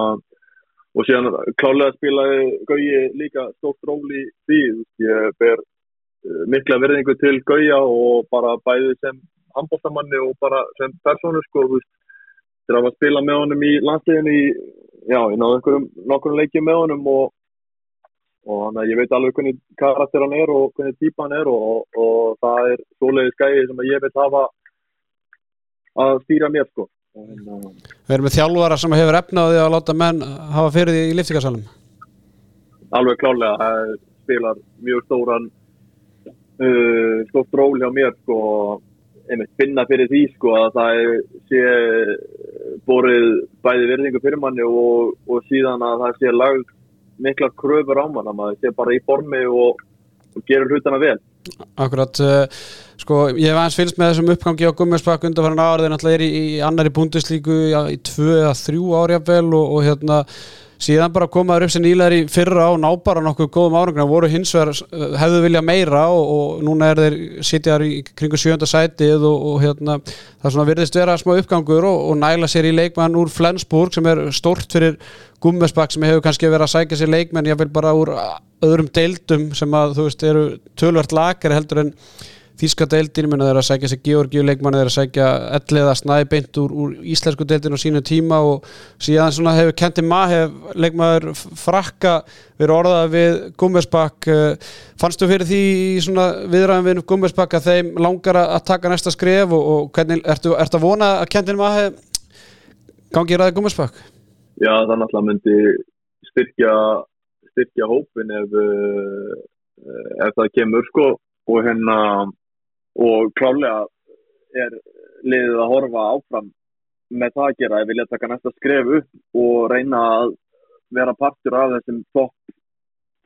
og síðan klálega spilaði Gauji líka stórt ról í því. Ég ber uh, mikla verðingu til Gauja og bara bæði sem handbóltamanni og bara sem persónu sko, þegar að spila með honum í landsleginu í já, ég náði einhverjum nokkur leikjum með honum og, og þannig að ég veit alveg hvernig karakter hann er og hvernig típa hann er og, og það er svoleiði skæði sem ég vil hafa að stýra mér sko. Uh, Við erum með þjálfara sem hefur efnaði að láta menn hafa fyrir því í liftingarsalum alveg klálega það spilar mjög stóran uh, stórt ról hjá mér sko einmitt finna fyrir því sko að það er, sé borið bæði virðingu fyrir manni og, og síðan að það sé lagð mikla kröfur á mann að maður sé bara í formi og, og gerur hlutana vel. Akkurat, uh, sko, ég hef aðeins fylgst með þessum uppgangi á Gummersbakk undanfæran árið, náttúrulega er í, í annari búndislíku í, í tvö eða þrjú árjafvel og, og hérna síðan bara komaður upp sem nýlegar í fyrra og ná bara nokkuð góðum árangna, voru hins vegar uh, hefðu vilja meira og, og núna er þeir sitjar í kringu sjönda sætið og, og hérna það er svona virðist vera smá uppgangur og, og næla sér í leikmann úr Flensburg sem er stort fyrir Gummersbakk sem hefur kannski verið að sækja sér leikmenn, ég vil bara úr öðrum deildum sem að þú veist eru tölvert lakari heldur en Þíska deildin, minna þeir að sækja sér Georgiu leikmann, þeir að sækja elliða snæbeint úr, úr íslensku deildin á sínu tíma og síðan hefur Kenti Mahef leikmaður frakka verið orðað við Gummersbakk fannstu fyrir því viðræðum við Gummersbakk að þeim langar að taka næsta skref og, og hvernig, ertu, ertu að vona að Kenti Mahef gangi í ræði Gummersbakk? Já, það náttúrulega myndi styrkja styrkja hópin ef, ef það kemur sko og hérna og klálega er liðið að horfa áfram með það að gera, ég vilja taka næsta skref upp og reyna að vera partur af þessum top,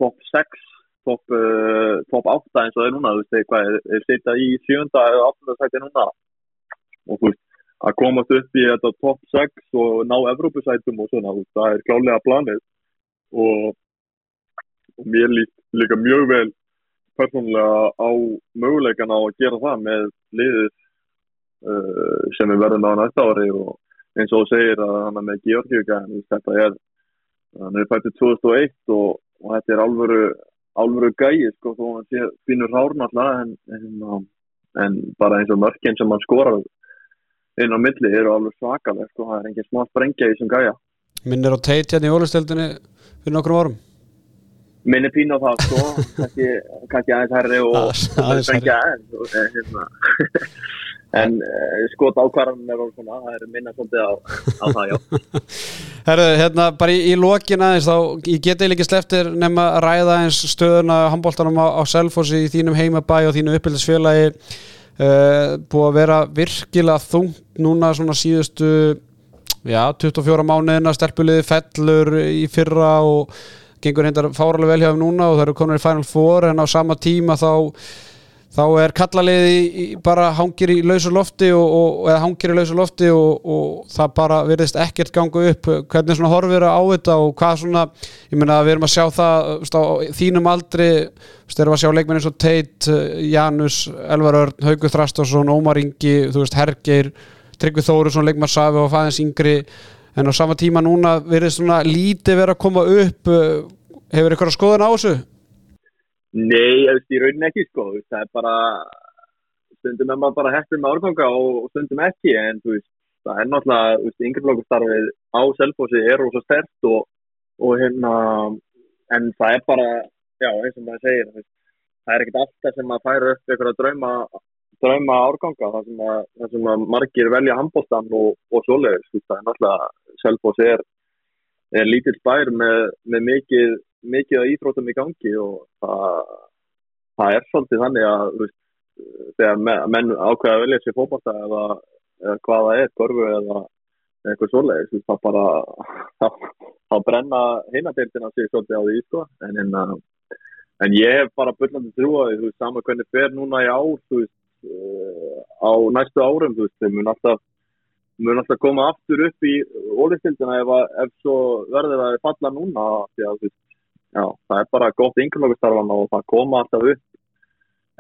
top 6 top, uh, top 8 eins og það er núna. Þú veist, hvað er, er setja í sjönda eða 8. sæti núna. Og þú veist, að komast upp í þetta top 6 og ná Evrópusætum og svona, veist, það er klálega planið. Og, og mér líka mjög vel persónulega á möguleikan á að gera það með liðið uh, sem við verðum á næsta ári og eins og þú segir að hann er með Georgiuga þetta er, hann er fættið 2001 og, og þetta er alvöru alvöru gæi sko þó hann sé finnur hárn alltaf en, en, en bara eins og mörkinn sem hann skorar inn á milli eru alveg svakalega sko, það er engin smá sprengja í þessum gæja. Minnir á teit hérna í ólisteldinni fyrir nokkrum árum minni pín á það sko kannski, aðeins herri og aðeins herri en, hérna. en skot ákvarðan er svona, það er minna svolítið á, á það, já. Herru, hérna bara í, í lokin aðeins þá, ég geti líka sleftir nefn að ræða eins stöðuna handbóltanum á, á Selfossi í þínum heimabæ og þínu uppbyldisfélagi uh, búið að vera virkilega þungt núna svona síðustu já, 24 mánuðina stelpuliði fellur í fyrra og gengur reyndar fáralega vel hjá þeim núna og það eru konur í Final Four en á sama tíma þá, þá er kallaliði bara hangir í lausu lofti og, og, eða hangir í lausu lofti og, og það bara virðist ekkert ganga upp. Hvernig svona horfir á þetta og hvað svona, ég meina við erum að sjá það stá, þínum aldri erum að sjá leikmenn eins og Teit, Janus Elvar Örn, Haugur Þrastásson Ómar Ingi, þú veist Hergeir Tryggvi Þórusson, leikmann Safi og fæðins yngri en á sama tíma núna verður svona lítið verið að koma upp hefur ykkur að skoðan á þessu? Nei, ég rauninni ekki sko það er bara stundum er maður bara hættur með árganga og stundum ekki en þú veist, það er náttúrulega yngreflokkustarfið á selfósi er rosa stert og, og hérna en það er bara, já, eins og maður segir það er ekkert alltaf sem maður færa upp ykkur að drauma drauma árganga þar sem að, þar sem að margir velja handbóstan og, og svoleiðis, það er náttúrulega Selfoss er, er lítill bær með, með mikið, mikið að íþrótum í gangi og það, það er svolítið þannig að veist, þegar menn ákveða að velja sér fókbalta eða, eða hvaða er, korfu eða eitthvað svoleiðis, það bara þá brenna heinadeildina sig svolítið á því sko. en, en, en ég hef bara byllandi trúaði, þú veist, saman hvernig fer núna í ár, þú veist á næstu árum þú veist, þeim mun alltaf mun alltaf koma aftur upp í ólistildina ef, ef svo verður að falla núna því að já, það er bara gott yngjörnlögustarfan og það koma alltaf upp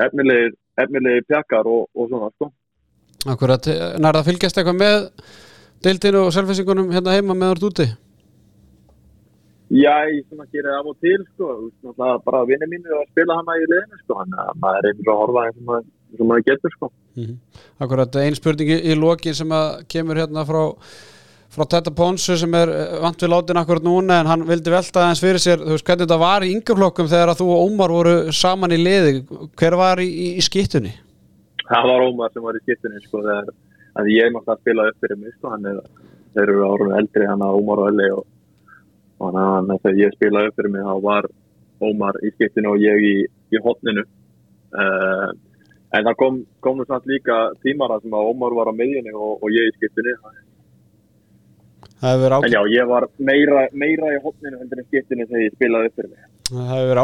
efnilegi, efnilegi pjakar og, og svona sko. Akkurat, nærða fylgjast eitthvað með deildinu og selfisingunum hérna heima með orð úti? Já, ég svona gerir af og til sko, bara vinni mínu að spila hana í liðinu sko, að maður er einnig að horfa eins og og maður getur sko. Mm -hmm. Akkurat, einn spurning í, í lokin sem kemur hérna frá frá Tetta Ponsu sem er eh, vant við látin akkurat núna en hann vildi velta aðeins fyrir sér þú veist hvernig þetta var í yngjaflokkum þegar að þú og Ómar voru saman í liði hver var í, í, í skittunni? Það var Ómar sem var í skiptunni sko þegar ég mátti að spila upp fyrir mig sko hann er, þeir eru árunum eldri hann að Ómar og Eli og, hann að þegar ég spilaði upp fyrir mig þá var Ómar í skiptunni og ég í, í hotninu uh, en það kom, kom líka tímara sem að Ómar var á miðjunni og, og ég í verið en já ég var meira, meira í hotninu heldur en skiptunni þegar ég spilaði upp fyrir mig Það hefur verið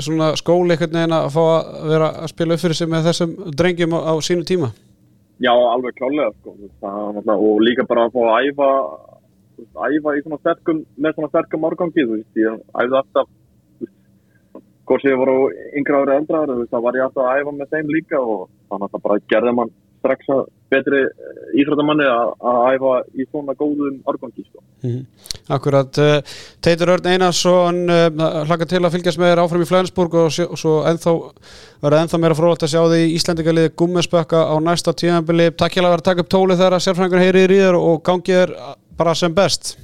svona skóli einhvern veginn að fá að vera að spila upp fyrir sig með þessum drengjum á, á sínu tíma. Já, alveg klálega sko. það, og líka bara að fá að æfa æfa í svona sterkum með svona sterkum árgangi ég æfði alltaf hvort sem ég voru yngra árið eldra ári, þú veist, þá var ég alltaf að æfa með þeim líka og þannig að það bara gerði mann strax að betri íþróttamanni að æfa í svona góðum árgangi sko. Mm. Akkurat, uh, Teitur Örn Einarsson uh, hlaka til að fylgjast með þér áfram í Flensburg og, svo ennþá verða ennþá meira frólægt að sjá því Íslandingaliði Gummespökka á næsta tíðanbili Takk hjá að vera að taka upp tóli þegar að sérfræðingur heyri í þér og gangið þér bara sem best